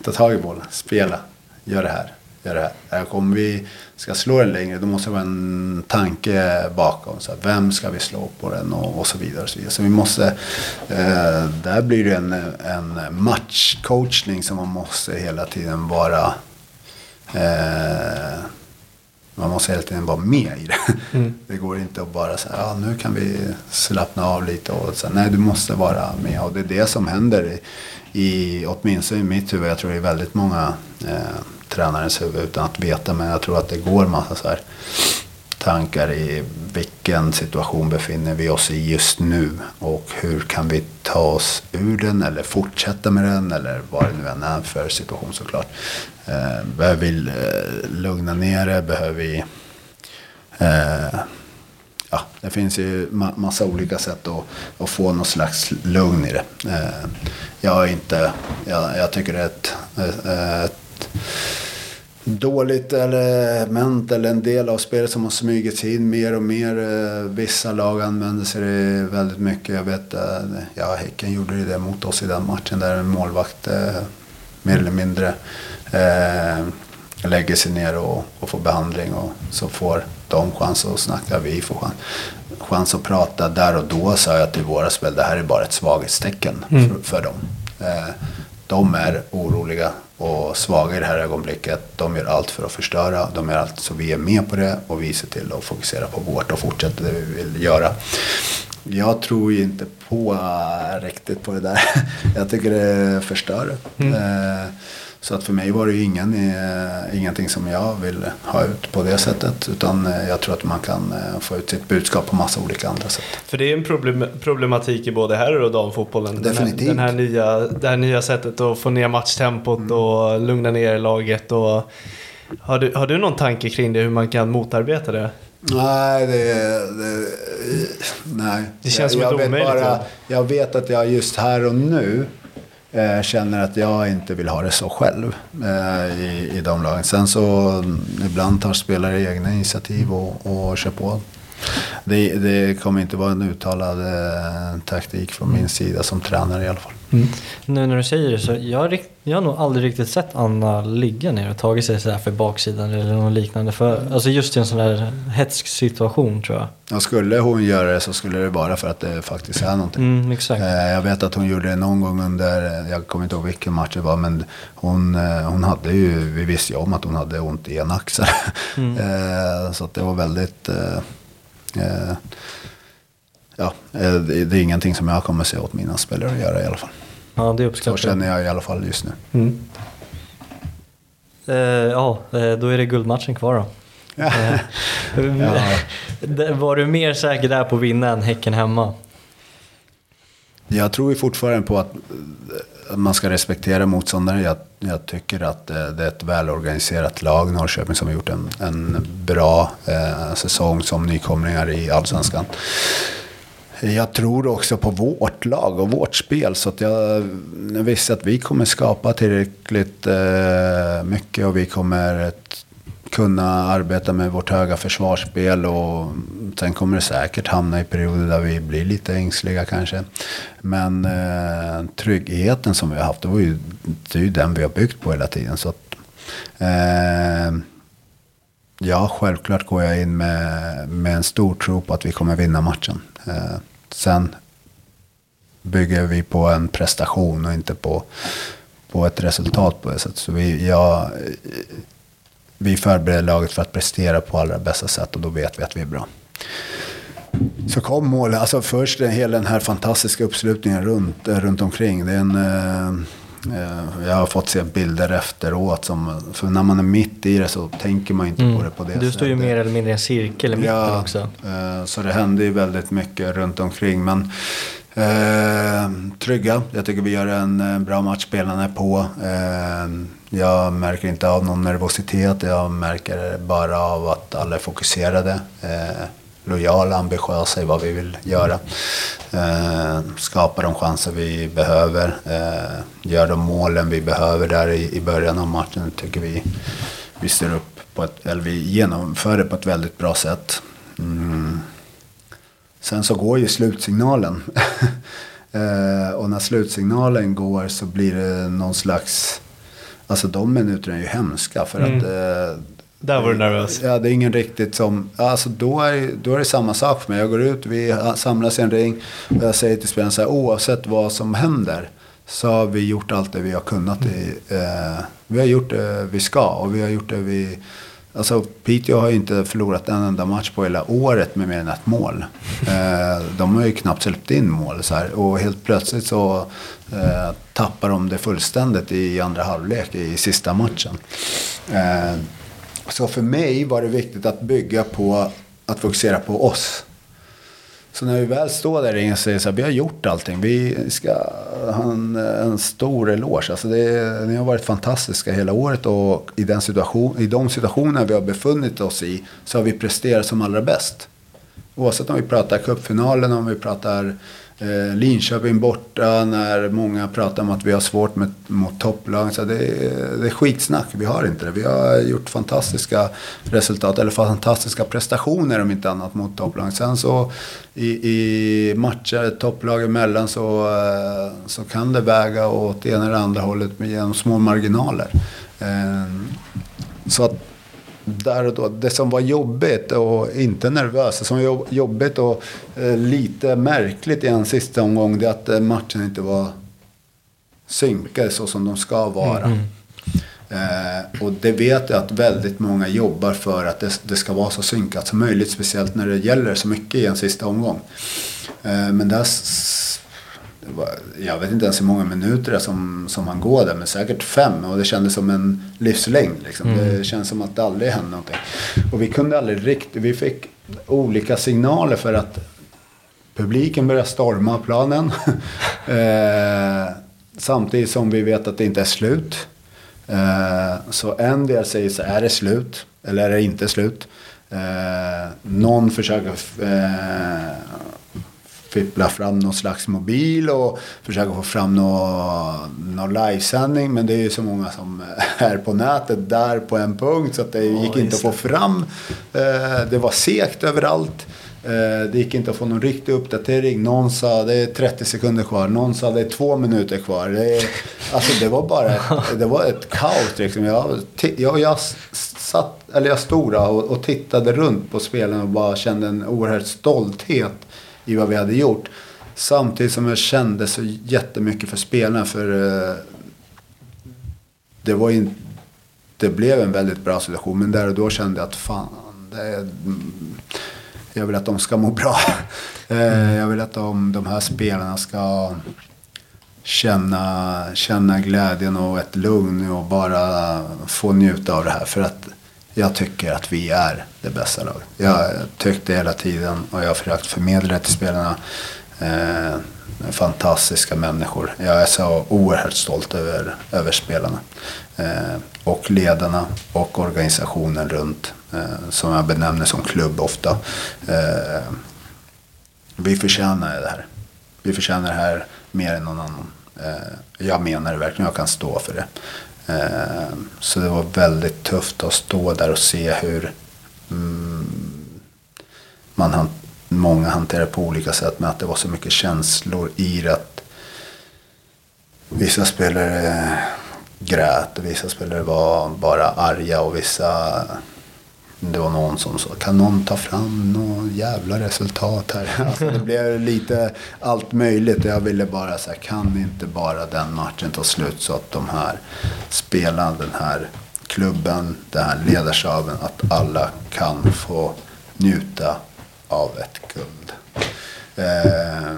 Ta tag i bollen, spela, gör det här. Gör det här. Här Om vi ska slå den längre då måste det vara en tanke bakom. Så här, vem ska vi slå på den och, och så vidare. Och så, vidare. så vi måste, eh, där blir det en, en matchcoachning som man måste hela tiden vara Eh, man måste hela tiden vara med i det. Mm. Det går inte att bara säga, ja nu kan vi slappna av lite. Och så, nej, du måste vara med. Och det är det som händer i, i åtminstone i mitt huvud. Jag tror det är väldigt många eh, tränarens huvud utan att veta. Men jag tror att det går massa så här tankar i vilken situation befinner vi oss i just nu och hur kan vi ta oss ur den eller fortsätta med den eller vad det nu än är för situation såklart. Eh, behöver vi eh, lugna ner det? Behöver vi... Eh, ja, det finns ju ma- massa olika sätt att, att få någon slags lugn i det. Eh, jag är inte... Jag, jag tycker det är ett, eh, ett, dåligt element eller en del av spelet som har smugits in mer och mer. Eh, Vissa lag använder sig det väldigt mycket. Jag vet, eh, ja Häcken gjorde det mot oss i den matchen där en målvakt eh, mer eller mindre eh, lägger sig ner och, och får behandling och så får de chans att snacka, vi får chans, chans att prata. Där och då sa jag till våra spel, det här är bara ett svaghetstecken för, för dem. Eh, de är oroliga och svaga i det här ögonblicket. De gör allt för att förstöra. De gör allt så vi är med på det och vi ser till att fokusera på vårt och fortsätta det vi vill göra. Jag tror ju inte på äh, riktigt på det där. Jag tycker det förstör. Eh, Så att för mig var det ju ingen, eh, ingenting som jag vill ha ut på det sättet. Utan eh, jag tror att man kan eh, få ut sitt budskap på massa olika andra sätt. För det är en problem, problematik i både herr och damfotbollen. Den här, Definitivt. den här nya, det här nya sättet att få ner matchtempot och lugna ner laget. Och, har, du, har du någon tanke kring det, hur man kan motarbeta det? Nej, det, det, nej. Det känns jag, som jag ett vet omöjligt bara. Jag vet att jag just här och nu Eh, känner att jag inte vill ha det så själv eh, i, i de lagen. Sen så ibland tar spelare egna initiativ och, och kör på. Det, det kommer inte vara en uttalad eh, taktik från min sida som tränare i alla fall. Nu när du säger det så jag jag har nog aldrig riktigt sett Anna ligga ner och tagit sig sådär för baksidan eller något liknande. För, alltså just i en sån där hetsk situation tror jag. Och skulle hon göra det så skulle det vara för att det faktiskt är någonting. Mm, exakt. Eh, Jag vet att hon gjorde det någon gång under, jag kommer inte ihåg vilken match det var, men hon, eh, hon hade ju, vi visste ju om att hon hade ont i en axel. Eh, Så att det var väldigt, eh, eh, ja, eh, det är ingenting som jag kommer se åt mina spelare att göra i alla fall. Ja, det Så uppskattar känner jag i alla fall just nu. Eh, ja, eh, då är det guldmatchen kvar då. Eh, Ja. Var du mer säker där på att vinna än Häcken hemma? Jag tror ju fortfarande på att eh, man ska respektera motståndare. Jag, jag tycker att eh, det är ett välorganiserat lag, Norrköping, som har gjort en, en bra eh, säsong som nykomlingar i Allsvenskan. Jag tror också på vårt lag och vårt spel. Så att jag, visste att vi kommer skapa tillräckligt eh, mycket och vi kommer kunna arbeta med vårt höga försvarsspel. Och sen kommer det säkert hamna i perioder där vi blir lite ängsliga kanske. Men eh, tryggheten som vi har haft, det, var ju, det är ju den vi har byggt på hela tiden. Så att, eh, Ja, självklart går jag in med, med en stor tro på att vi kommer vinna matchen. Eh, sen bygger vi på en prestation och inte på, på ett resultat på det sättet. Så vi, jag, vi förbereder laget för att prestera på allra bästa sätt och då vet vi att vi är bra. Så kom målet. Alltså först den, hela den här fantastiska uppslutningen runt, eh, runt omkring. Det är en, eh, eh, jag har fått se bilder efteråt. Som, för när man är mitt i det så tänker man inte på det på det Du står ju sättet. mer eller mindre i en cirkel i mitten Ja, också. eh, så det händer ju väldigt mycket runt omkring. Men eh, trygga. Jag tycker vi gör en eh, bra match. Spelarna är på. Eh, jag märker inte av någon nervositet. Jag märker bara av att alla är fokuserade. Eh, lojala, ambitiösa i vad vi vill göra. Eh, skapa de chanser vi behöver. Eh, gör de målen vi behöver där i, i början av matchen. Tycker vi vi styr upp på ett, eller vi genomför det på ett väldigt bra sätt. Mm. Sen så går ju slutsignalen. eh, och när slutsignalen går så blir det någon slags, alltså de minuterna är ju hemska för att eh, Där var du nervös. Ja, det är ingen riktigt som... Alltså då är, då är det samma sak för mig. Jag går ut, vi samlas i en ring och jag säger till spelarna så här, oavsett vad som händer så har vi gjort allt det vi har kunnat. I, eh, Vi har gjort det vi ska och vi har gjort det vi... Alltså Piteå har ju inte förlorat en enda match på hela året med mer än ett mål. Eh, de har ju knappt släppt in mål så här. Och helt plötsligt så eh, tappar de det fullständigt i andra halvlek i sista matchen. Eh, så för mig var det viktigt att bygga på att fokusera på oss. Så när vi väl står där inne och säger så här, vi har gjort allting. Vi ska ha en, en stor eloge. Alltså det, ni har varit fantastiska hela året och i, den situation, i de situationer vi har befunnit oss i så har vi presterat som allra bäst. Oavsett om vi pratar cupfinalen, om vi pratar eh, Linköping borta, när många pratar om att vi har svårt med, mot topplag. Så det, det är skitsnack, vi har inte det. Vi har gjort fantastiska resultat, eller fantastiska prestationer om inte annat mot topplag. Sen så i, i matcher topplag emellan så, eh, så kan det väga åt det ena eller andra hållet genom små marginaler. Eh, så att där och då. Det som var jobbigt och inte nervöst, det som var jobbigt och eh, lite märkligt i en sista omgång, det är att eh, matchen inte var synkade så som de ska vara. Mm. Eh, och det vet jag att väldigt många jobbar för att det, det, ska vara så synkat som möjligt. Speciellt när det gäller så mycket i en sista omgång. Eh, men där var, jag vet inte ens hur många minuter som, som han går där, men säkert fem. Och det kändes som en livslängd. Liksom. Mm. Det känns som att det aldrig hände någonting. Och vi kunde aldrig riktigt, vi fick olika signaler för att publiken började storma planen. eh, samtidigt som vi vet att det inte är slut. Eh, så en del säger så är det slut eller är det inte slut? Eh, någon försöker eh, fippla fram någon slags mobil och försöka få fram någon, någon livesändning. Men det är ju så många som är på nätet där på en punkt så att det gick inte att få fram. Eh, det var segt överallt. Eh, det gick inte att få någon riktig uppdatering. Någon sa det är 30 sekunder kvar. Någon sa det är två minuter kvar. Det, är, alltså det var bara ett, det var ett kaos. Liksom. Jag, jag, jag, satt, eller jag stod och, och tittade runt på spelen och bara kände en oerhörd stolthet i vad vi hade gjort. Samtidigt som jag kände så jättemycket för spelarna. För eh, det var inte... Det blev en väldigt bra situation. Men där och då kände jag att fan. Det, mm, jag vill att de ska må bra. Eh, jag vill att de, de här spelarna ska känna, känna glädjen och ett lugn och bara få njuta av det här. För att jag tycker att vi är det bästa laget. Jag har tyckt det hela tiden och jag har försökt förmedla det till spelarna. Eh, fantastiska människor. Jag är så oerhört stolt över, över spelarna. Eh, och ledarna och organisationen runt. Eh, som jag benämner som klubb ofta. Eh, vi förtjänar det här. Vi förtjänar det här mer än någon annan. Eh, jag menar det verkligen. Jag kan stå för det. Ehm, så det var väldigt tufft att stå där och se hur mm, man hanterade många hanterar på olika sätt. Men att det var så mycket känslor i det. Att vissa spelare grät och vissa spelare var bara arga och vissa det var någon som sa, kan någon ta fram något jävla resultat här? Alltså det blev lite allt möjligt. Jag ville bara säga, kan inte bara den matchen ta slut så att de här spelarna, den här klubben, den här ledarstaben, att alla kan få njuta av ett guld. Eh,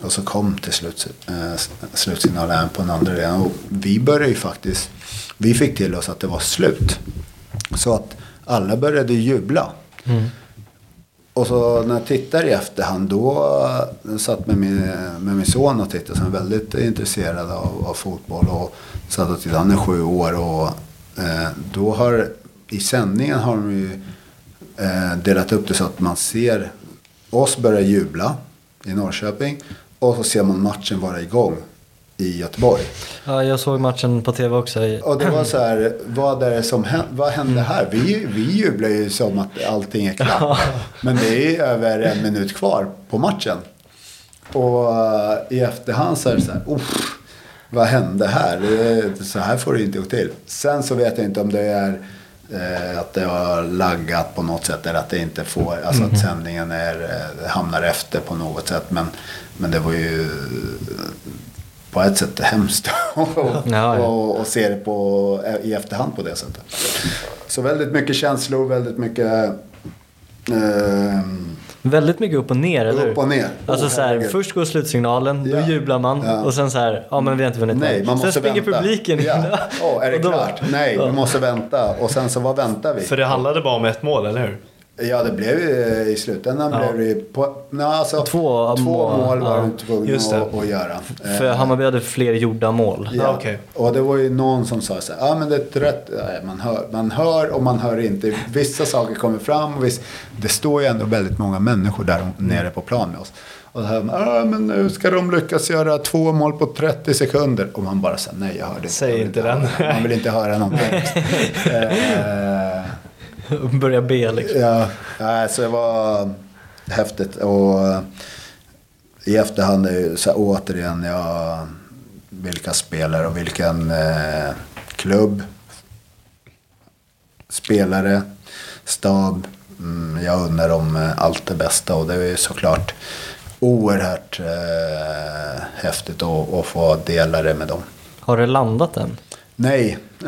och så kom till slut, eh, slutsignalen på den andra delen. Och vi började ju faktiskt, vi fick till oss att det var slut. Så att alla började jubla. Mm. Och så när jag tittar i efterhand då uh, satt med min, med min son och tittade som är väldigt intresserad av, av fotboll. Och satt och tittade, han är sju år och uh, då har i sändningen har de ju uh, delat upp det så att man ser oss börja jubla i Norrköping. Och så ser man matchen vara igång i Göteborg. Ja, jag såg matchen på tv också. Och det var så här, vad är det som vad hände här? Vi, vi jublar ju som att allting är klart. Men det är över en minut kvar på matchen. Och uh, i efterhand så är det så här, vad hände här? Så här får det inte gå till. Sen så vet jag inte om det är eh, att det har laggat på något sätt eller att det inte får, alltså att sändningen är, eh, hamnar efter på något sätt. Men, men det var ju på ett sätt hemskt och, och, och se det på, i efterhand på det sättet. Så väldigt mycket känslor, väldigt mycket eh, Väldigt mycket upp och ner, eller hur? upp och ner. Alltså Åh, så här, först går slutsignalen, då Ja. jublar man Ja. och sen så här, ja men vi har inte vunnit Nej, man måste Sen springer vänta. publiken in. Ja. Åh, är det då- klart? Nej, vi måste vänta. Och sen så, vad väntar vi? För det handlade bara om ett mål, eller hur? Ja, det blev ju i slutändan Ja. blev det på, nej, alltså, Två två mål, mål var ja. du tvungen att, att göra. För Eh, Hammarby hade fler gjorda mål. Ja, Ah, okej. och det var ju någon som sa så här, ja men det är ett rätt, man, hör, man hör och man hör inte. Vissa saker kommer fram och viss, det står ju ändå väldigt många människor där nere på plan med oss. Och man, ja men nu ska de lyckas göra två mål på 30 sekunder. Och man bara säger nej jag hörde inte. Säg inte den. det." Man vill inte höra någonting. Börja be liksom. Ja, nej, så det var häftigt. Och i efterhand är så här, återigen, ja, vilka spelare och vilken eh, klubb, spelare, stab. Mm, jag undrar om eh, allt det bästa och det är ju såklart oerhört eh, häftigt att, att få dela det med dem. Har det landat än? Nej.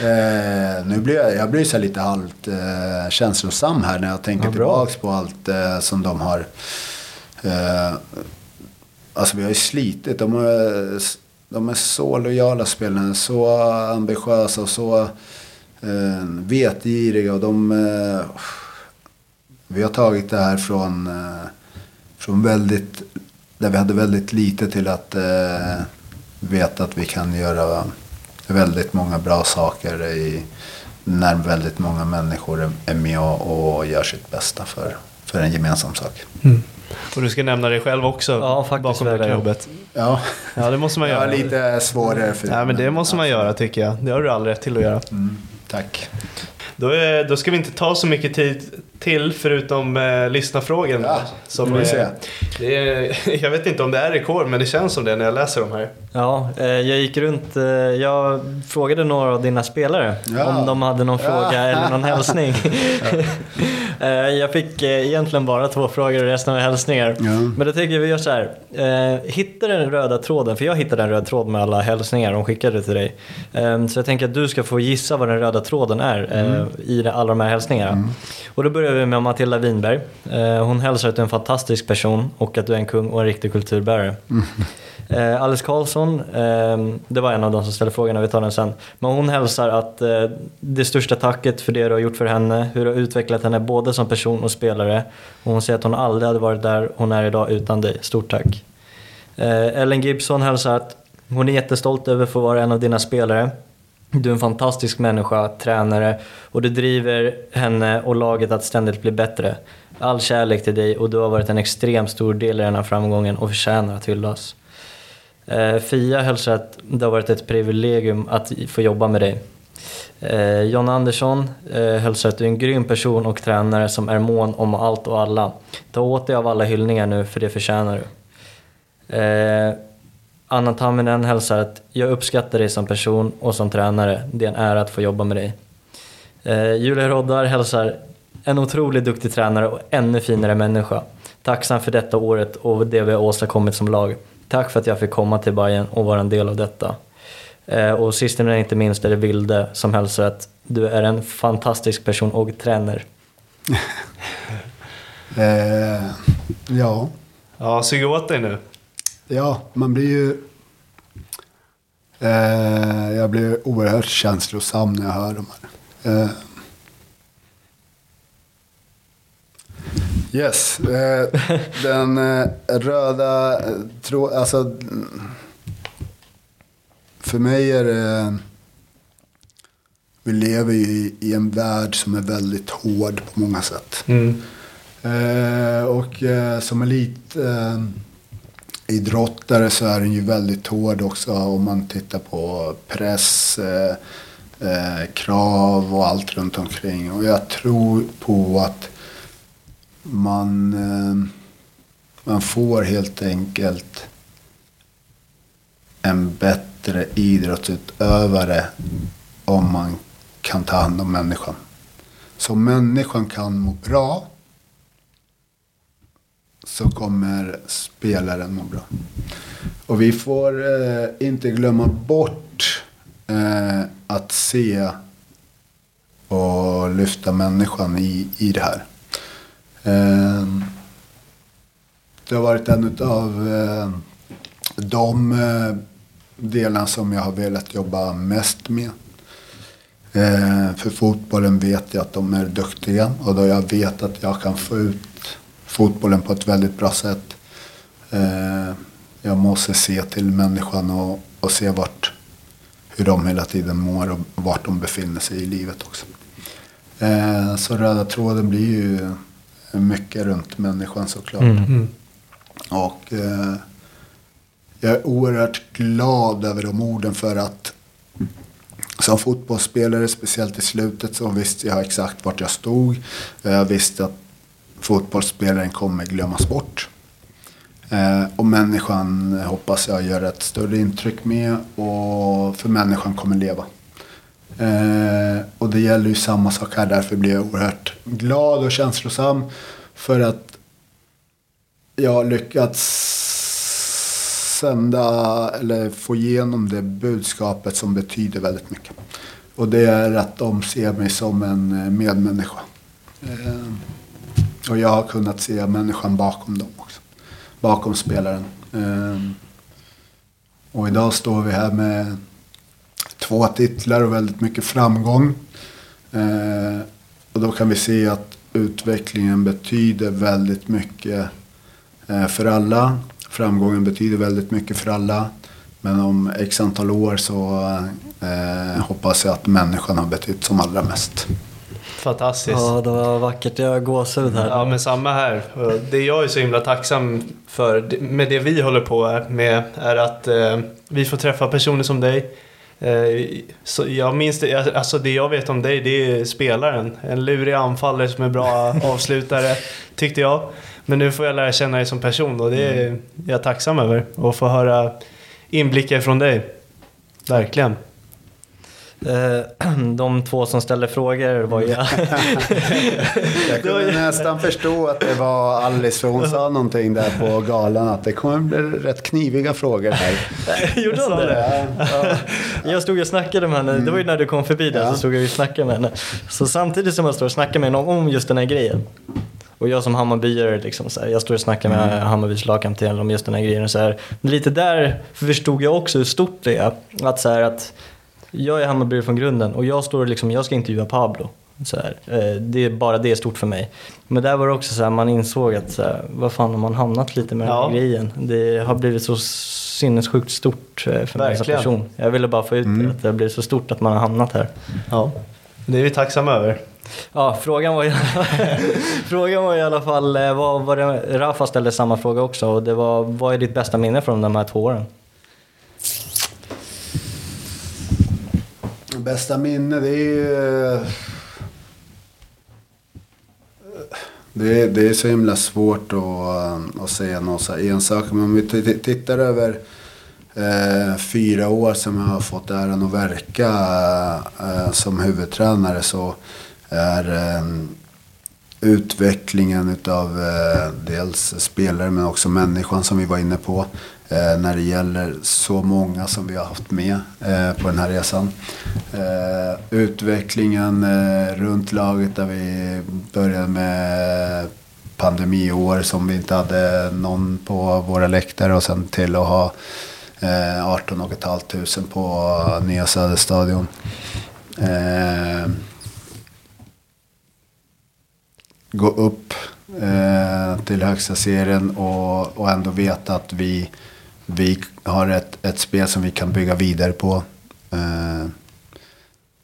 eh, nu blir jag, jag blir så lite halvt eh, känslosam här när jag tänker Ja, bra. tillbaks på allt eh, som de har. Eh, alltså vi har ju slitit. De är, de är så lojala spelarna, så ambitiösa och så eh, vetgiriga. Och de, eh, vi har tagit det här från, eh, från väldigt, där vi hade väldigt lite till att veta att vi kan göra väldigt många bra saker i, när väldigt många människor är- med och, och gör sitt bästa för, för en gemensam sak. Och du ska nämna dig själv också Ja, faktiskt bakom det där jobbet. Ja, Ja, det måste man jag göra. har lite svårare för Nej, men det måste man göra tycker jag. Det har du all rätt till att göra. Mm, tack. Då, är, då ska vi inte ta så mycket tid till förutom eh, lyssnarfrågorna. Ja, som får vi är- se. Det är, jag vet inte om det är rekord, men det känns som det när jag läser de här. Ja, eh, jag gick runt, eh, jag frågade några av dina spelare Ja. om de hade någon Ja. fråga eller någon hälsning. Eh, jag fick eh, egentligen bara två frågor och resten var hälsningar. Ja. Men då tänker jag vi gör så här. Eh, hitta den röda tråden, för jag hittade en röd tråd med alla hälsningar de skickade till dig. Eh, så jag tänker att du ska få gissa vad den röda tråden är eh, i alla de här hälsningarna. Och då börjar vi med Matilda Winberg. Eh, hon hälsar att du är en fantastisk person och att du är en kung och en riktig kulturbärare. Eh, Alice Karlsson, eh, det var en av de som ställde frågorna, vi tar den sen. Men hon hälsar att eh, det största tacket för det du har gjort för henne, hur du har utvecklat henne både som person och spelare. Och hon säger att hon aldrig hade varit där hon är idag utan dig. Stort tack. Eh, Ellen Gibson hälsar att hon är jättestolt över att få vara en av dina spelare. Du är en fantastisk människa, tränare och du driver henne och laget att ständigt bli bättre. All kärlek till dig och du har varit en extremt stor del i den här framgången och förtjänar att hyllas. Eh, Fia hälsar att det har varit ett privilegium att få jobba med dig. Eh, John Andersson eh, hälsar att du är en grym person och tränare som är mån om allt och alla. Ta åt dig av alla hyllningar nu för det förtjänar du. Eh, Anna Tamminen hälsar att jag uppskattar dig som person och som tränare. Det är en ära att få jobba med dig. Eh, Julia Roddar hälsar en otroligt duktig tränare och ännu finare människa. Tacksam för detta året och det vi har åstadkommit som lag. Tack för att jag fick komma till Bayern och vara en del av detta. Eh, och sist men inte minst är det Vilde som hälsar att du är en fantastisk person och tränare. Eh, ja. Ja, sug åt dig nu. Ja, man blir ju... Eh, jag blir oerhört känslosam när jag hör de här. Eh, yes, eh, den eh, röda tråden, alltså... För mig är det... Vi lever ju i, i en värld som är väldigt hård på många sätt. Mm. Eh, och eh, som elit eh, idrottare så är den ju väldigt hård också om man tittar på press, eh, eh, krav och allt runt omkring. Och jag tror på att man, eh, man får helt enkelt en bättre idrottsutövare om man kan ta hand om människan. Så om människan kan må bra så kommer spelaren må bra. Och vi får eh, inte glömma bort eh, att se och lyfta människan i, i det här. Eh, det har varit en av eh, de eh, delarna som jag har velat jobba mest med. Eh, för fotbollen vet jag att de är duktiga och då jag vet att jag kan få ut fotbollen på ett väldigt bra sätt. Eh, jag måste se till människan och, och se vart, hur de hela tiden mår och vart de befinner sig i livet också. Eh, så röda tråden blir ju mycket runt människan såklart. Mm. Och eh, jag är oerhört glad över de orden för att som fotbollsspelare, speciellt i slutet, så visste jag exakt vart jag stod. Jag visste att fotbollsspelaren kommer glömmas bort. Eh, och människan eh, hoppas jag gör ett större intryck med och för människan kommer leva. Eh, och det gäller ju samma sak här, därför blir jag oerhört glad och känslosam. För att jag har lyckats sända eller få igenom det budskapet som betyder väldigt mycket. Och det är att de ser mig som en eh, medmänniska. Eh, och jag har kunnat se människan bakom dem också. Bakom spelaren. Ehm, och idag står vi här med två titlar och väldigt mycket framgång. Ehm, och då kan vi se att utvecklingen betyder väldigt mycket eh, för alla. Framgången betyder väldigt mycket för alla. Men om x antal år så eh, hoppas jag att människan har betytt som allra mest. Fantastiskt. Ja, det var vackert. Jag har gåshud här. Ja, men samma här. Det jag är så himla tacksam för med det vi håller på med är att eh, vi får träffa personer som dig. Eh, så jag minns det, alltså det jag vet om dig det är spelaren. En lurig anfallare som är bra avslutare, tyckte jag. Men nu får jag lära känna dig som person och det är jag tacksam över. Och få höra inblickar från dig. Verkligen. Eh, De två som ställde frågor var ju... Jag kunde nästan förstå att det var Alice för hon sa någonting där på galan att det kommer bli rätt kniviga frågor här. Gjorde hon det? Ja. Jag stod och snackade med henne, det var ju när du kom förbi där Ja. så stod jag och snackade med henne. Så samtidigt som jag står och snackar med henne om just den här grejen. Och jag som Hammarbyare, liksom, så här, jag står och snackar med Hammarbys lagkapten om just den här grejen. Och så här. Lite där förstod jag också hur stort det är. Att, så här, att jag är Hammarbyare från grunden och jag står liksom, jag ska intervjua Pablo. Så här. Eh, Det är bara det är stort för mig. Men där var det också så här, man insåg att så här, vad fan har man hamnat lite med den Ja. här grejen. Det har blivit så sinnessjukt stort eh, för mig som person. Jag ville bara få ut det, att det har blivit så stort att man har hamnat här. Ja. Det är vi tacksamma över. Ja, frågan var, i, frågan var i alla fall, eh, vad var det, Rafa ställde samma fråga också och det var, vad är ditt bästa minne från de här två åren? Bästa minne det är ju... Eh, det är, det är så himla svårt att, eh, att säga något så ensak. Men om vi tittar över eh, fyra år som jag har fått äran att verka eh, eh, som huvudtränare så är eh, utvecklingen utav eh, dels spelare men också människan som vi var inne på. Eh, när det gäller så många som vi har haft med eh, på den här resan. Eh, utvecklingen eh, runt laget där vi började med pandemiår som vi inte hade någon på våra läktare och sen till att ha eh, 18 500 på Nya Söderstadion. Eh, gå upp eh, till högsta serien och, och ändå veta att vi, vi har ett, ett spel som vi kan bygga vidare på. Eh,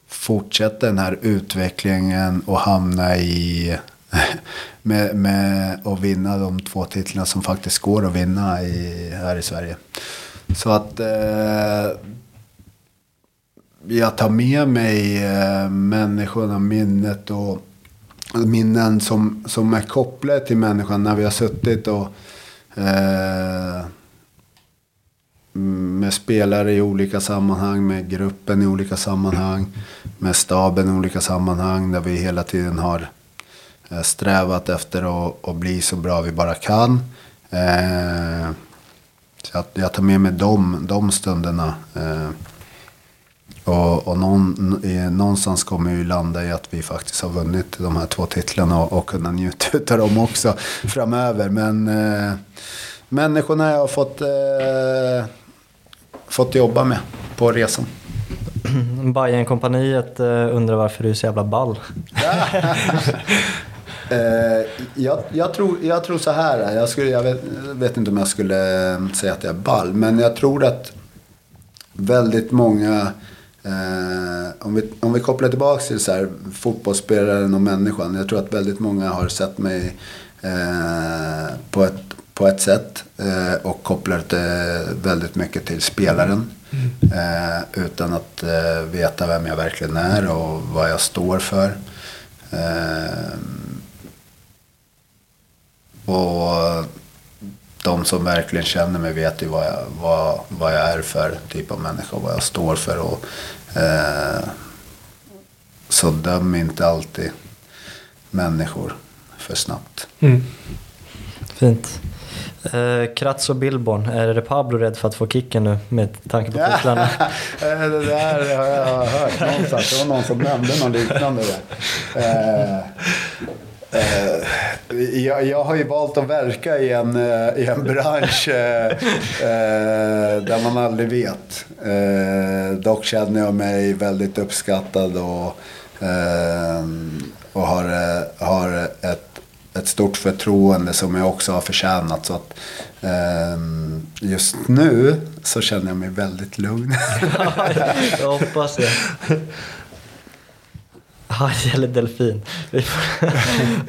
fortsätta den här utvecklingen och hamna i med, med och vinna de två titlarna som faktiskt går att vinna i, här i Sverige. Så att eh, jag tar med mig eh, människorna, minnet och minnen som, som är kopplade till människan när vi har suttit och eh, med spelare i olika sammanhang, med gruppen i olika sammanhang, med staben i olika sammanhang där vi hela tiden har eh, strävat efter att, att bli så bra vi bara kan. Eh, Så jag, jag tar med mig de, de stunderna. Eh, och och någon, någonstans kommer ju landa i att vi faktiskt har vunnit de här två titlarna och, och kunna njuta av dem också framöver. Men eh, människorna jag har fått, eh, fått jobba med på resan. Bajen-kompaniet eh, undrar varför du är så jävla ball. Eh, jag, jag, tror, jag tror så här. Jag, skulle, jag vet, vet inte om jag skulle eh, säga att jag är ball. Men jag tror att väldigt många. Eh, om, vi, om vi kopplar tillbaka till så här, fotbollsspelaren och människan. Jag tror att väldigt många har sett mig eh, på, ett, på ett sätt. Eh, och kopplar det väldigt mycket till spelaren. Eh, utan att eh, veta vem jag verkligen är och vad jag står för. Eh, och de som verkligen känner mig vet ju vad jag, vad, vad jag är för typ av människa och vad jag står för. Och, eh, så döm inte alltid människor för snabbt. Mm. Fint. Eh, Kratz och Billborn, är Pablo rädd för att få kicken nu med tanke på titlarna? Eh, det där har jag hört någonstans. Det var någon som nämnde något liknande där. Eh, eh, jag, jag har ju valt att verka i en, eh, i en bransch eh, eh, där man aldrig vet. Eh, dock känner jag mig väldigt uppskattad och, eh, och har, har ett, ett stort förtroende som jag också har förtjänat. Så att, eh, just nu så känner jag mig väldigt lugn. jag hoppas det. Haj eller delfin? Vi får,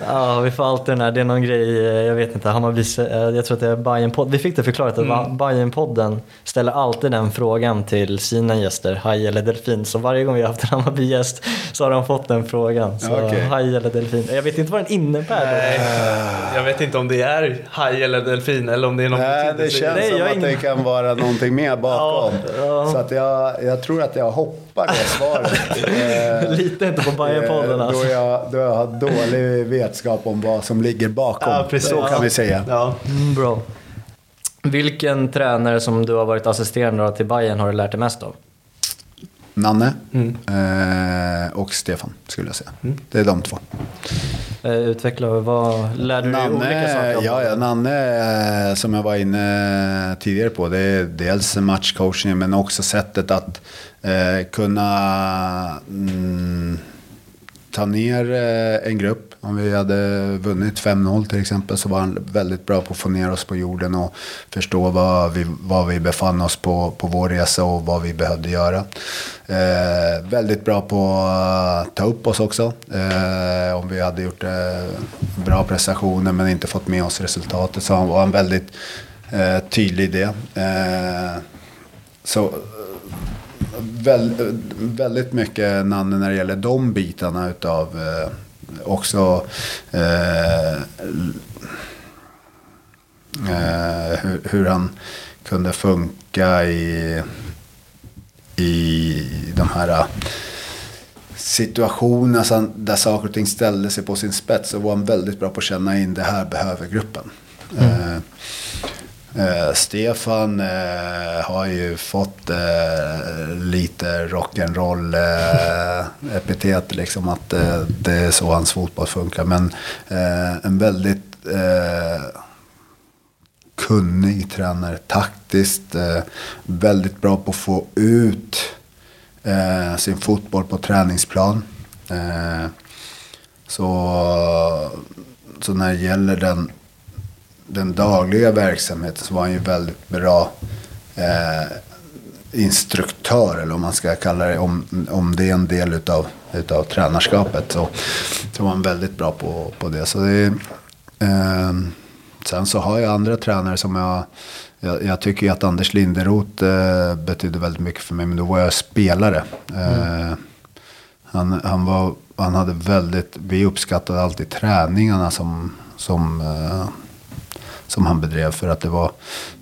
ja, vi får alltid den här, det är någon grej, eh, jag vet inte, Hammarby, eh, jag tror att det är Bajen-podden, vi fick det förklarat att mm. Bajen-podden ställer alltid den frågan till sina gäster, haj eller delfin. Så varje gång vi har haft en Hammarby-gäst så har de fått den frågan. Så Okej. haj eller delfin. Jag vet inte vad den innebär. Nej, jag vet inte om det är haj eller delfin eller om det är någon Nej, det känns Nej, som att det ingen- kan vara någonting mer bakom. Ja, ja. Så att jag, jag tror att jag hoppar det svaret. Eh, Lita inte på Bajen-podden eh, alltså. Då jag, då jag har dålig vetskap om vad som ligger bakom. Ja, precis. Så kan vi säga. Ja. Mm, bra. Vilken tränare som du har varit assisterande av till Bayern har du lärt dig mest av? Nanne Mm. eh, och Stefan skulle jag säga. Det är de två. Eh, Utveckla, vad lärde du dig olika saker Nanne, ja, ja, Nanne som jag var inne tidigare på. Det är dels matchcoachning men också sättet att eh, kunna mm, ta ner eh, en grupp. Om vi hade vunnit 5-0 till exempel så var han väldigt bra på att få ner oss på jorden och förstå vad vi, vad vi befann oss på, på vår resa och vad vi behövde göra. Eh, väldigt bra på att ta upp oss också. Eh, om vi hade gjort eh, bra prestationer men inte fått med oss resultatet så var han väldigt eh, tydlig i det. Eh, så väldigt mycket Nanne när det gäller de bitarna utav eh, också eh, eh, hur, hur han kunde funka i, i de här eh, situationerna där saker och ting ställde sig på sin spets. Så var han väldigt bra på att känna in det här behöver gruppen. Eh, Eh, Stefan eh, har ju fått eh, lite rock'n'roll eh, epitet liksom att eh, det är så hans fotboll funkar. Men eh, en väldigt eh, kunnig tränare, taktiskt, eh, väldigt bra på att få ut eh, sin fotboll på träningsplan. Eh, så, så när det gäller den den dagliga verksamheten så var han ju väldigt bra eh, instruktör eller om man ska kalla det, om, om det är en del utav, utav tränarskapet så, så var han väldigt bra på, på det. Så det eh, sen så har jag andra tränare som jag, jag, jag tycker ju att Anders Linderoth eh, betydde väldigt mycket för mig men då var jag spelare. Eh, han, han, var, han hade väldigt, vi uppskattade alltid träningarna som, som eh, som han bedrev. För att det var,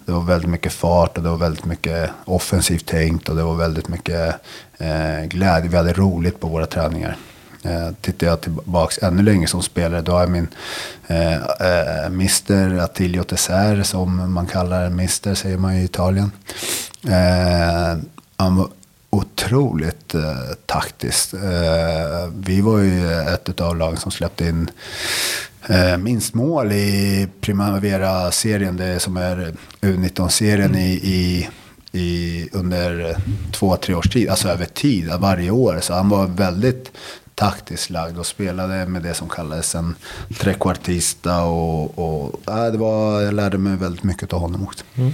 det var väldigt mycket fart och det var väldigt mycket offensivt tänkt och det var väldigt mycket eh, glädje. Vi hade roligt på våra träningar. Eh, tittar jag tillbaks ännu längre som spelare, då har jag min eh, eh, Mr Attilio Tesser, som man kallar Mr, säger man i Italien. Eh, han var otroligt eh, taktiskt. Eh, vi var ju ett av lagen som släppte in minst mål i Primavera-serien, det som är U19-serien i, i, i, under två, tre års tid, alltså över tid, varje år. Så han var väldigt taktiskt lagd och spelade med det som kallades en trekvartista. Och, och, ja, det var, jag lärde mig väldigt mycket av honom också. Mm.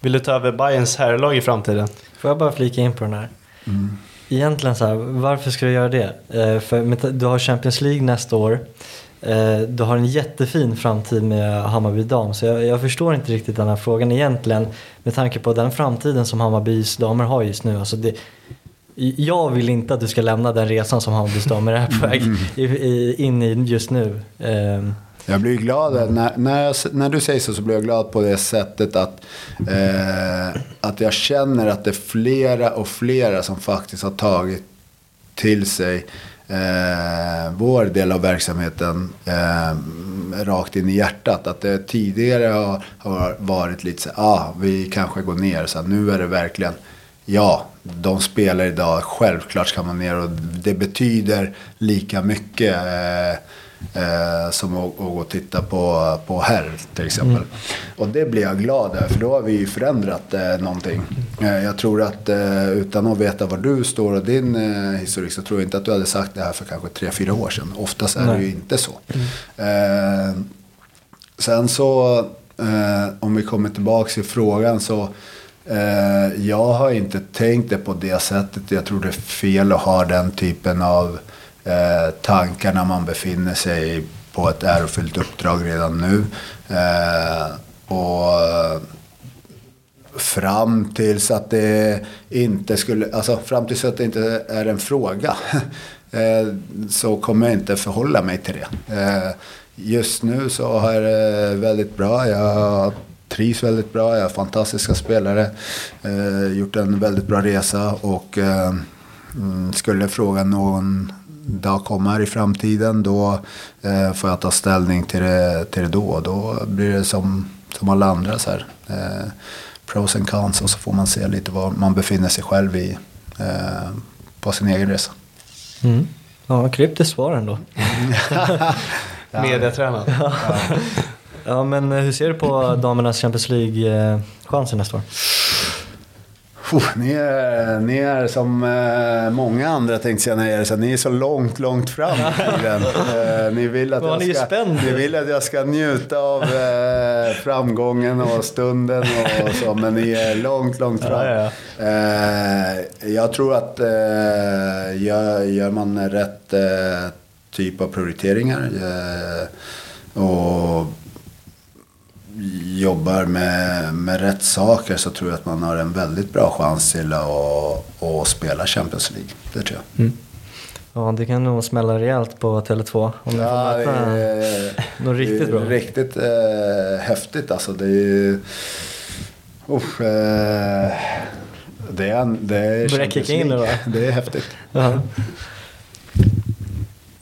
Vill du ta över Bayerns herrlag i framtiden? Får jag bara flika in på den här? Mm. Egentligen så här, varför ska du göra det? Eh, för du har Champions League nästa år. Eh, du har en jättefin framtid med Hammarby dam. Så jag, jag, förstår inte riktigt den här frågan egentligen. Med tanke på den framtiden som Hammarbys damer har just nu. Alltså det, jag vill inte att du ska lämna den resan som Hammarbys damer är på väg in i just nu. Eh, jag blir glad när, när, jag, när, du säger så, så blir jag glad på det sättet att, eh, att jag känner att det är flera och flera som faktiskt har tagit till sig eh, vår del av verksamheten eh, rakt in i hjärtat. Att det tidigare har, har varit lite så ah, vi kanske går ner. Så nu är det verkligen, ja, de spelar idag, självklart ska man ner och det betyder lika mycket. Eh, Eh, som att, gå och titta på, på herr till exempel. Mm. Och det blir jag glad över för då har vi ju förändrat eh, någonting. Eh, jag tror att eh, utan att veta var du står och din eh, historik så tror jag inte att du hade sagt det här för kanske tre fyra år sedan. Oftast är Nej. det ju inte så. Mm. Eh, sen så eh, om vi kommer tillbaka till frågan så jag har inte tänkt det på det sättet. Jag tror det är fel att ha den typen av eh, tankar när man befinner sig på ett ärofyllt uppdrag redan nu. Eh, och eh, fram tills att det inte skulle, alltså fram tills att det inte är en fråga. eh, så kommer jag inte förhålla mig till det. Eh, just nu så har det väldigt bra. Jag trivs väldigt bra. Jag har fantastiska spelare. Eh, gjort en väldigt bra resa och eh, mm, skulle fråga någon dag kommer i framtiden då eh, får jag ta ställning till det, till det då. Då blir det som, som alla andra så här. Eh, pros and cons och så får man se lite var man befinner sig själv i eh, på sin egen resa. Mm. Ja, kryptiskt svar ändå. ja. Mediatränad. Ja. ja, men hur ser du på damernas Champions League-chanser nästa år? Oh, ni, är, ni är som eh, många andra tänkte jag säga, så ni är så långt, långt fram i. Eh, ni, vill att jag ska, ni vill att jag ska njuta av eh, framgången och stunden och så, men ni är långt, långt fram. Ja, ja. Jag tror att gör, gör man rätt typ av prioriteringar och jobbar med, med rätt saker så tror jag att man har en väldigt bra chans till att, att spela Champions League. Det tror jag. Mm. Ja, det kan nog smälla rejält på Tele2 om du ja, får möta det något riktigt bra. Riktigt eh, häftigt alltså. Det är ju... Uh, eh, det är, det är Börjar kicka in nu va? Det är häftigt. Um,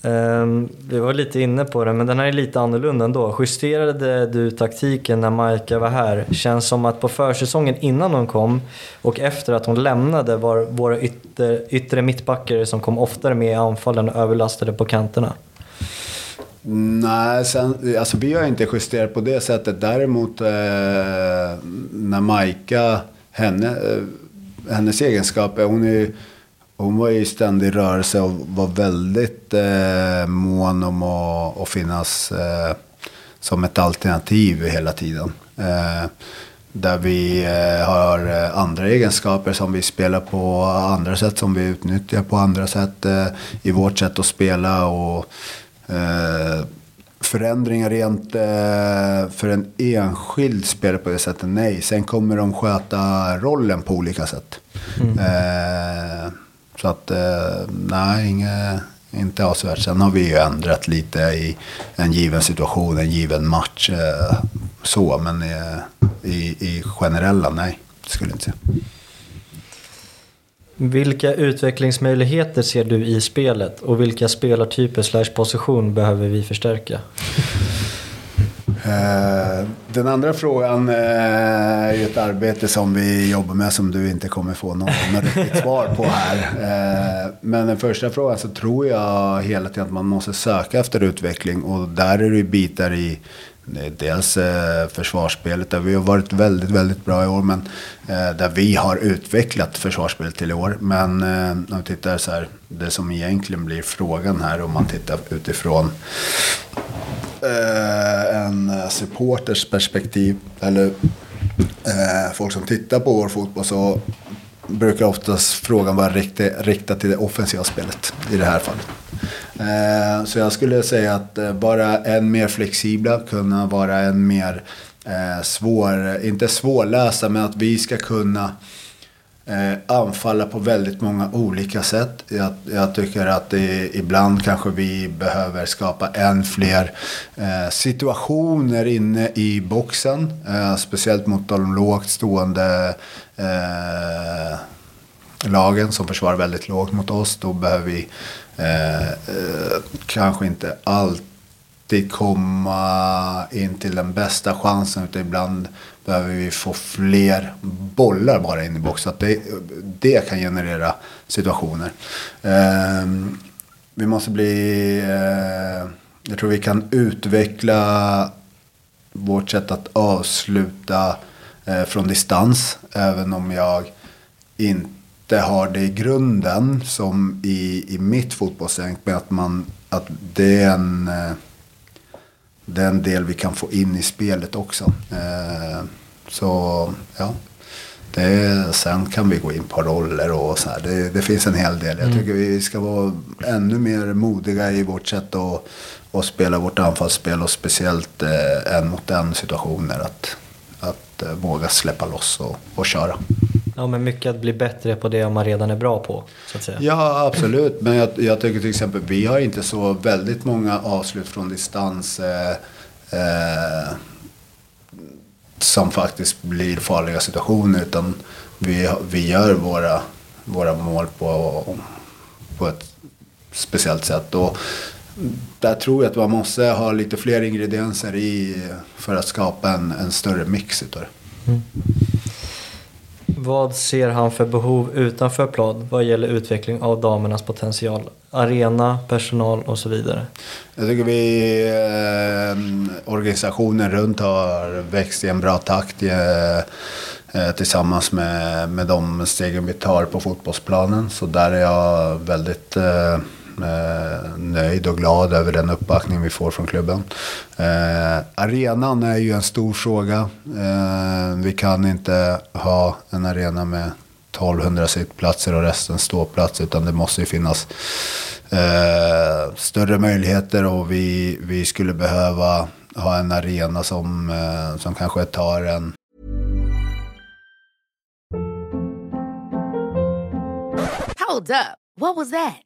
Ehm, vi var lite inne på det, men den här är lite annorlunda ändå. Justerade du taktiken när Majka var här? Känns som att på försäsongen innan hon kom och efter att hon lämnade var våra ytter, yttre mittbackar som kom oftare med i anfallen överlastade på kanterna. Nej, sen, alltså vi har inte justerat på det sättet. Däremot eh, när Majka, henne, eh, hennes egenskaper, hon är ju hon var i ständig rörelse och var väldigt eh, mån om att, att finnas eh, som ett alternativ hela tiden. Eh, där vi eh, har eh, andra egenskaper som vi spelar på andra sätt, som vi utnyttjar på andra sätt eh, i vårt sätt att spela. och Förändringar rent för en enskild spelare på det sättet, nej. Sen kommer de sköta rollen på olika sätt. Mm. Så att eh, nej, inget, inte avsevärt. Sen har vi ju ändrat lite i en given situation, en given match. Eh, så, men eh, i, i generella, nej, det skulle jag inte säga. Vilka utvecklingsmöjligheter ser du i spelet och vilka spelartyper slash position behöver vi förstärka? Eh, den andra frågan eh, är ju ett arbete som vi jobbar med som du inte kommer få något, riktigt svar på här. Eh, men den första frågan så tror jag hela tiden att man måste söka efter utveckling och där är det ju bitar i Dels eh, försvarsspelet där vi har varit väldigt, väldigt bra i år. Men eh, där vi har utvecklat försvarsspelet till i år. Men eh, om vi tittar så här. Det som egentligen blir frågan här om man tittar utifrån en supporters perspektiv eller folk som tittar på vår fotboll så brukar oftast frågan vara riktad, riktad till det offensiva spelet i det här fallet. Eh, så jag skulle säga att eh, vara än mer flexibla, kunna vara än mer eh, svår, inte svårlästa, men att vi ska kunna eh, anfalla på väldigt många olika sätt. Jag, jag tycker att det, ibland kanske vi behöver skapa än fler eh, situationer inne i boxen. Eh, speciellt mot de lågt stående eh, lagen som försvarar väldigt lågt mot oss. Då behöver vi eh, eh, kanske inte alltid komma in till den bästa chansen. Utan ibland behöver vi få fler bollar bara in i boxen. Så att det, det kan generera situationer. Eh, vi måste bli... Eh, jag tror vi kan utveckla vårt sätt att avsluta eh, från distans. Även om jag inte har det i grunden som i, i mitt fotbollstänk. Men att, man, att det är en... Eh, det är en del vi kan få in i spelet också. Eh, så ja. Det, sen kan vi gå in på roller och så här. Det, det finns en hel del. Jag tycker vi ska vara ännu mer modiga i vårt sätt att, att spela vårt anfallsspel. Och speciellt eh, en mot en situationer. Att, att eh, våga släppa loss och, och köra. Ja, men mycket att bli bättre på det man redan är bra på, så att säga. Ja, absolut. Men jag, jag tycker till exempel vi har inte så väldigt många avslut från distans eh, eh, som faktiskt blir farliga situationer. Utan vi, vi gör våra, våra mål på, på ett speciellt sätt. Och där tror jag att man måste ha lite fler ingredienser i för att skapa en, en större mix utav det. Vad ser han för behov utanför plan vad gäller utveckling av damernas potential? Arena, personal och så vidare. Jag tycker vi, eh, organisationen runt har växt i en bra takt eh, eh tillsammans med, med de stegen vi tar på fotbollsplanen. Så där är jag väldigt eh, Eh, nöjd och glad över den uppbackning vi får från klubben. Eh, arenan är ju en stor fråga. Eh, vi kan inte ha en arena med 1200 sittplatser och resten ståplats utan det måste ju finnas eh, större möjligheter och vi, vi skulle behöva ha en arena som, eh, som kanske tar en Hold up. What was that?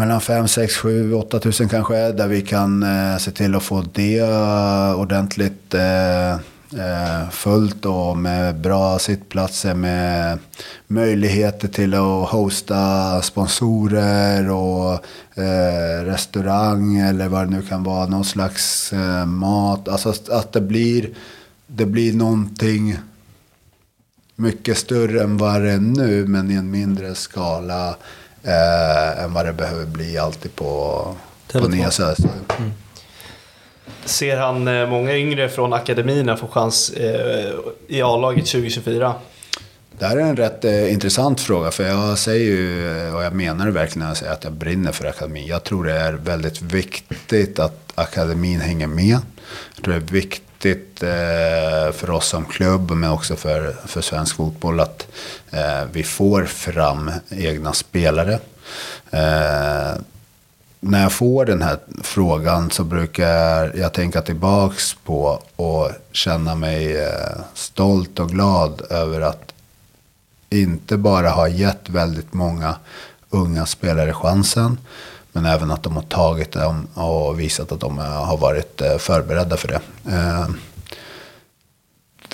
mellan 5, 6, 7, 8 tusen kanske. Där vi kan eh, se till att få det eh, ordentligt eh, eh, fullt och med bra sittplatser. Med möjligheter till att hosta sponsorer och eh, restaurang eller vad det nu kan vara. Någon slags eh, mat. Alltså att det blir, det blir någonting mycket större än vad det är nu men i en mindre skala eh, än vad det behöver bli alltid på, på Tele2. Nya Söderstadion. Ser han eh, många yngre från akademierna få chans eh, i A-laget 2024? Det här är en rätt eh, intressant fråga för jag säger ju, eh, och jag menar det verkligen när jag säger att jag brinner för akademin. Jag tror det är väldigt viktigt att akademin hänger med. Jag tror det är viktigt viktigt eh, för oss som klubb men också för, för svensk fotboll att eh, vi får fram egna spelare. Eh, när jag får den här frågan så brukar jag tänka tillbaks på och känna mig eh, stolt och glad över att inte bara ha gett väldigt många unga spelare chansen. Men även att de har tagit dem och visat att de har varit eh, förberedda för det. Eh,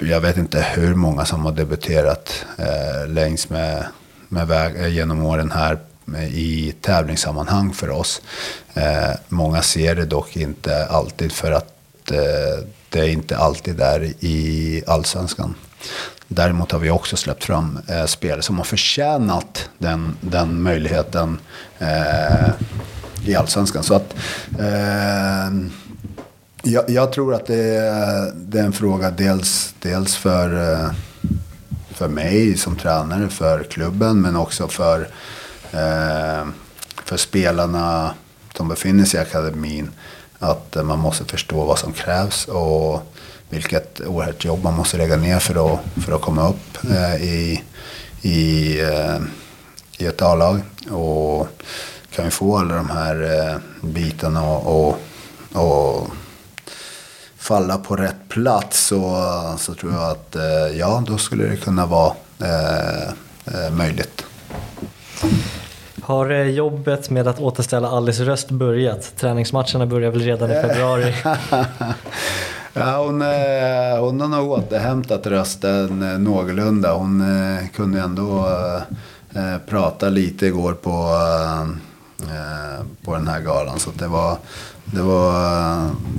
jag vet inte hur många som har debuterat eh, längs med, med väg, genom åren här i tävlingssammanhang för oss. Många ser det dock inte alltid för att det inte alltid är i allsvenskan. Däremot har vi också släppt fram eh, spel som har förtjänat den, den möjligheten eh, i allsvenskan. Så att, eh, jag, jag, tror att det är, det är en fråga dels, dels för, eh, för mig som tränare, för klubben, men också för Eh, för spelarna som befinner sig i akademin att man måste förstå vad som krävs och vilket oerhört jobb man måste lägga ner för att, för att komma upp eh, i, i, eh, i ett A-lag. Och kan vi få alla de här bitarna och, och, och falla på rätt plats så, så tror jag att ja, då skulle det kunna vara eh, möjligt. Har eh, jobbet med att återställa Alice röst börjat? Träningsmatcherna börjar väl redan i februari? ja, hon, eh, hon har nog återhämtat rösten eh, någorlunda. Hon kunde ändå prata lite igår på, på den här galan. Så det var, det var,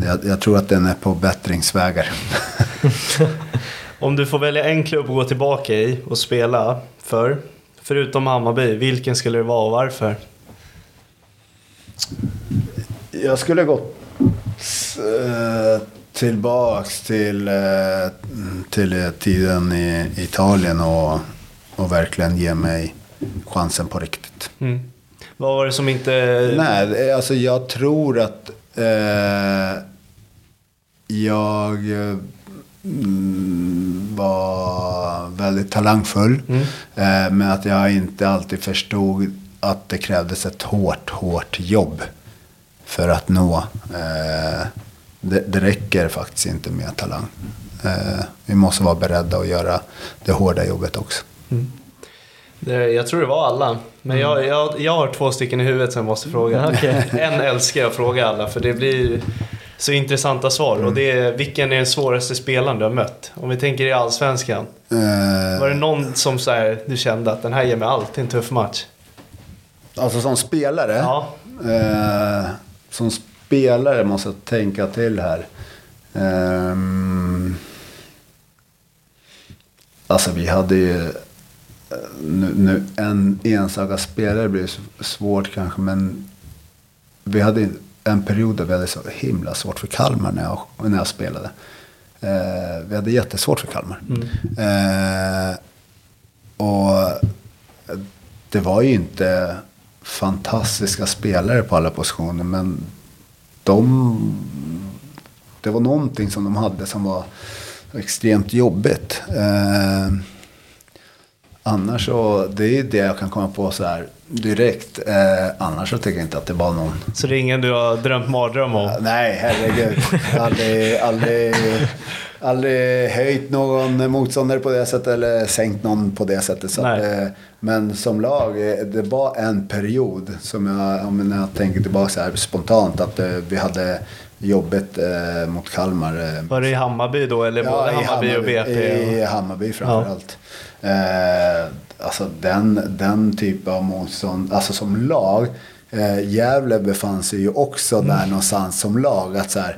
jag, jag tror att den är på bättringsvägar. Om du får välja en klubb att gå tillbaka i och spela för, Förutom Hammarby, vilken skulle det vara och varför? Jag skulle gått tillbaks till, äh, till tiden i Italien och, och verkligen ge mig chansen på riktigt. Mm. Vad var det som inte... Nej, alltså jag tror att äh, jag Mm, var väldigt talangfull. Mm. Eh, men att jag inte alltid förstod att det krävdes ett hårt, hårt jobb för att nå. Eh, det, det räcker faktiskt inte med talang. Eh, vi måste vara beredda att göra det hårda jobbet också. Mm. jag tror det var alla. Men jag, mm. jag, jag har två stycken i huvudet som jag måste fråga. Okay. en älskar jag att fråga alla för det blir så intressanta svar. Mm. Och det är, vilken är den svåraste spelaren du har mött? Om vi tänker i Allsvenskan. Uh, var det någon som så här, du kände att den här ger mig allt i en tuff match? Alltså som spelare? Ja. Uh, som spelare måste jag tänka till här. Um, alltså vi hade ju... Nu, nu, en enstaka spelare blir svårt kanske, men vi hade en period där vi hade så himla svårt för Kalmar när jag, när jag spelade. Eh, vi hade jättesvårt för Kalmar. Mm. Eh, och det var ju inte fantastiska spelare på alla positioner. Men de, det var någonting som de hade som var extremt jobbigt. Eh, annars så, det är det jag kan komma på så här direkt. Eh, annars så tycker jag inte att det var någon... Så det är ingen du har drömt mardröm om? Nej, herregud. aldrig, aldrig, aldrig höjt någon motståndare på det sättet eller sänkt någon på det sättet. Så att, eh, men som lag, eh, det var en period som jag, om jag tänker tillbaka så här spontant, att eh, vi hade jobbet eh, mot Kalmar. Var det i Hammarby då eller ja, både Hammarby, Hammarby, och BP? I Hammarby framförallt. Ja. Eh, alltså den, den typen av motstånd, alltså som lag. Eh, Gävle befann sig ju också mm. där någonstans som lag. Att så här,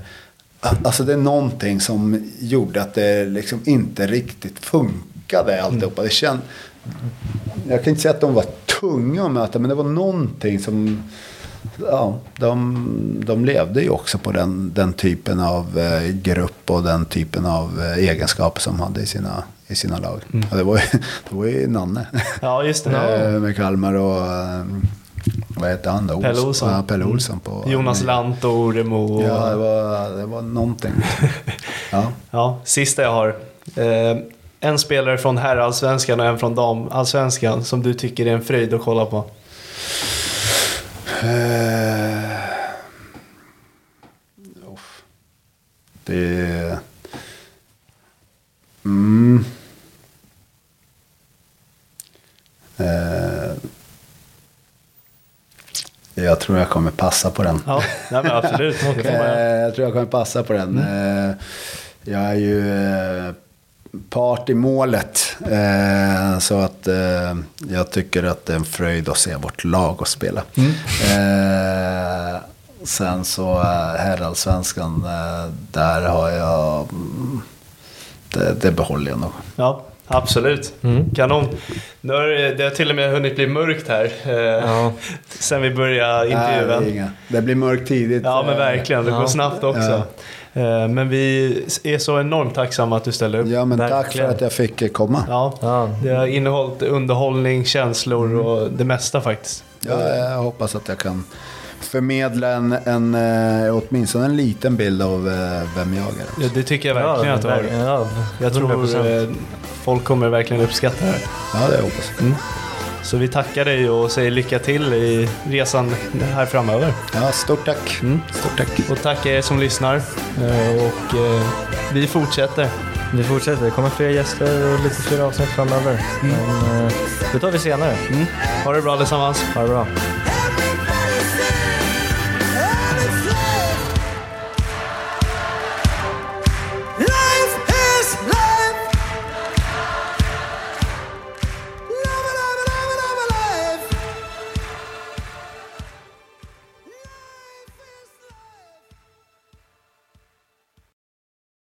alltså det är någonting som gjorde att det liksom inte riktigt funkade alltihopa. Det känd, jag kan inte säga att de var tunga att möta, men det var någonting som ja, de, de levde ju också på den, den typen av eh, grupp och den typen av eh, egenskaper som de hade i sina, i sina lag. Mm. Och det, var ju, det var ju Nanne. Ja, just det. Eh, med Kalmar och, vad heter han då? Pelle Olsson. Ja, Pelle Olsson på... Jonas Lant och Oremo. Ja, det var, det var någonting. Ja. Ja, sista jag har. Eh, en spelare från herrallsvenskan och en från damallsvenskan som du tycker är en fröjd att kolla på. Eh. Det. Mm. Eh, jag tror jag kommer passa på den. Ja, nej, men absolut. Jag tror jag kommer passa på den. Eh, jag är ju eh, part i målet. Eh, så att eh, jag tycker att det är en fröjd att se vårt lag och spela. Eh, sen så herrallsvenskan, där har jag... mm, Det, det behåller jag nog. Ja, absolut. Kanon. Nu har det, det har till och med hunnit bli mörkt här. Eh, Ja. Sen vi började Nej, det, intervjun. inga. det blir mörkt tidigt. Ja, men Eh, verkligen. Det går Ja. snabbt också. Eh, Men vi är så enormt tacksamma att du ställde upp. Ja, men tack för Verkligen. att jag fick komma. Ja, Ja. det har innehållit underhållning, känslor och det mesta faktiskt. Ja, jag hoppas att jag kan förmedla en, en, eh, åtminstone en liten bild av eh, vem jag är. Ja, det tycker jag verkligen att du har. Ja, Jag tror 100%. eh, folk kommer verkligen uppskatta det här. Ja, det hoppas jag. Så vi tackar dig och säger lycka till i resan här framöver. Ja, stort tack. Mm. Stort tack. Och tack er som lyssnar. Och vi fortsätter. Vi fortsätter. Det kommer fler gäster och lite fler avsnitt framöver. Men, eh, det tar vi senare. Ha det bra allesammans. Ha det bra.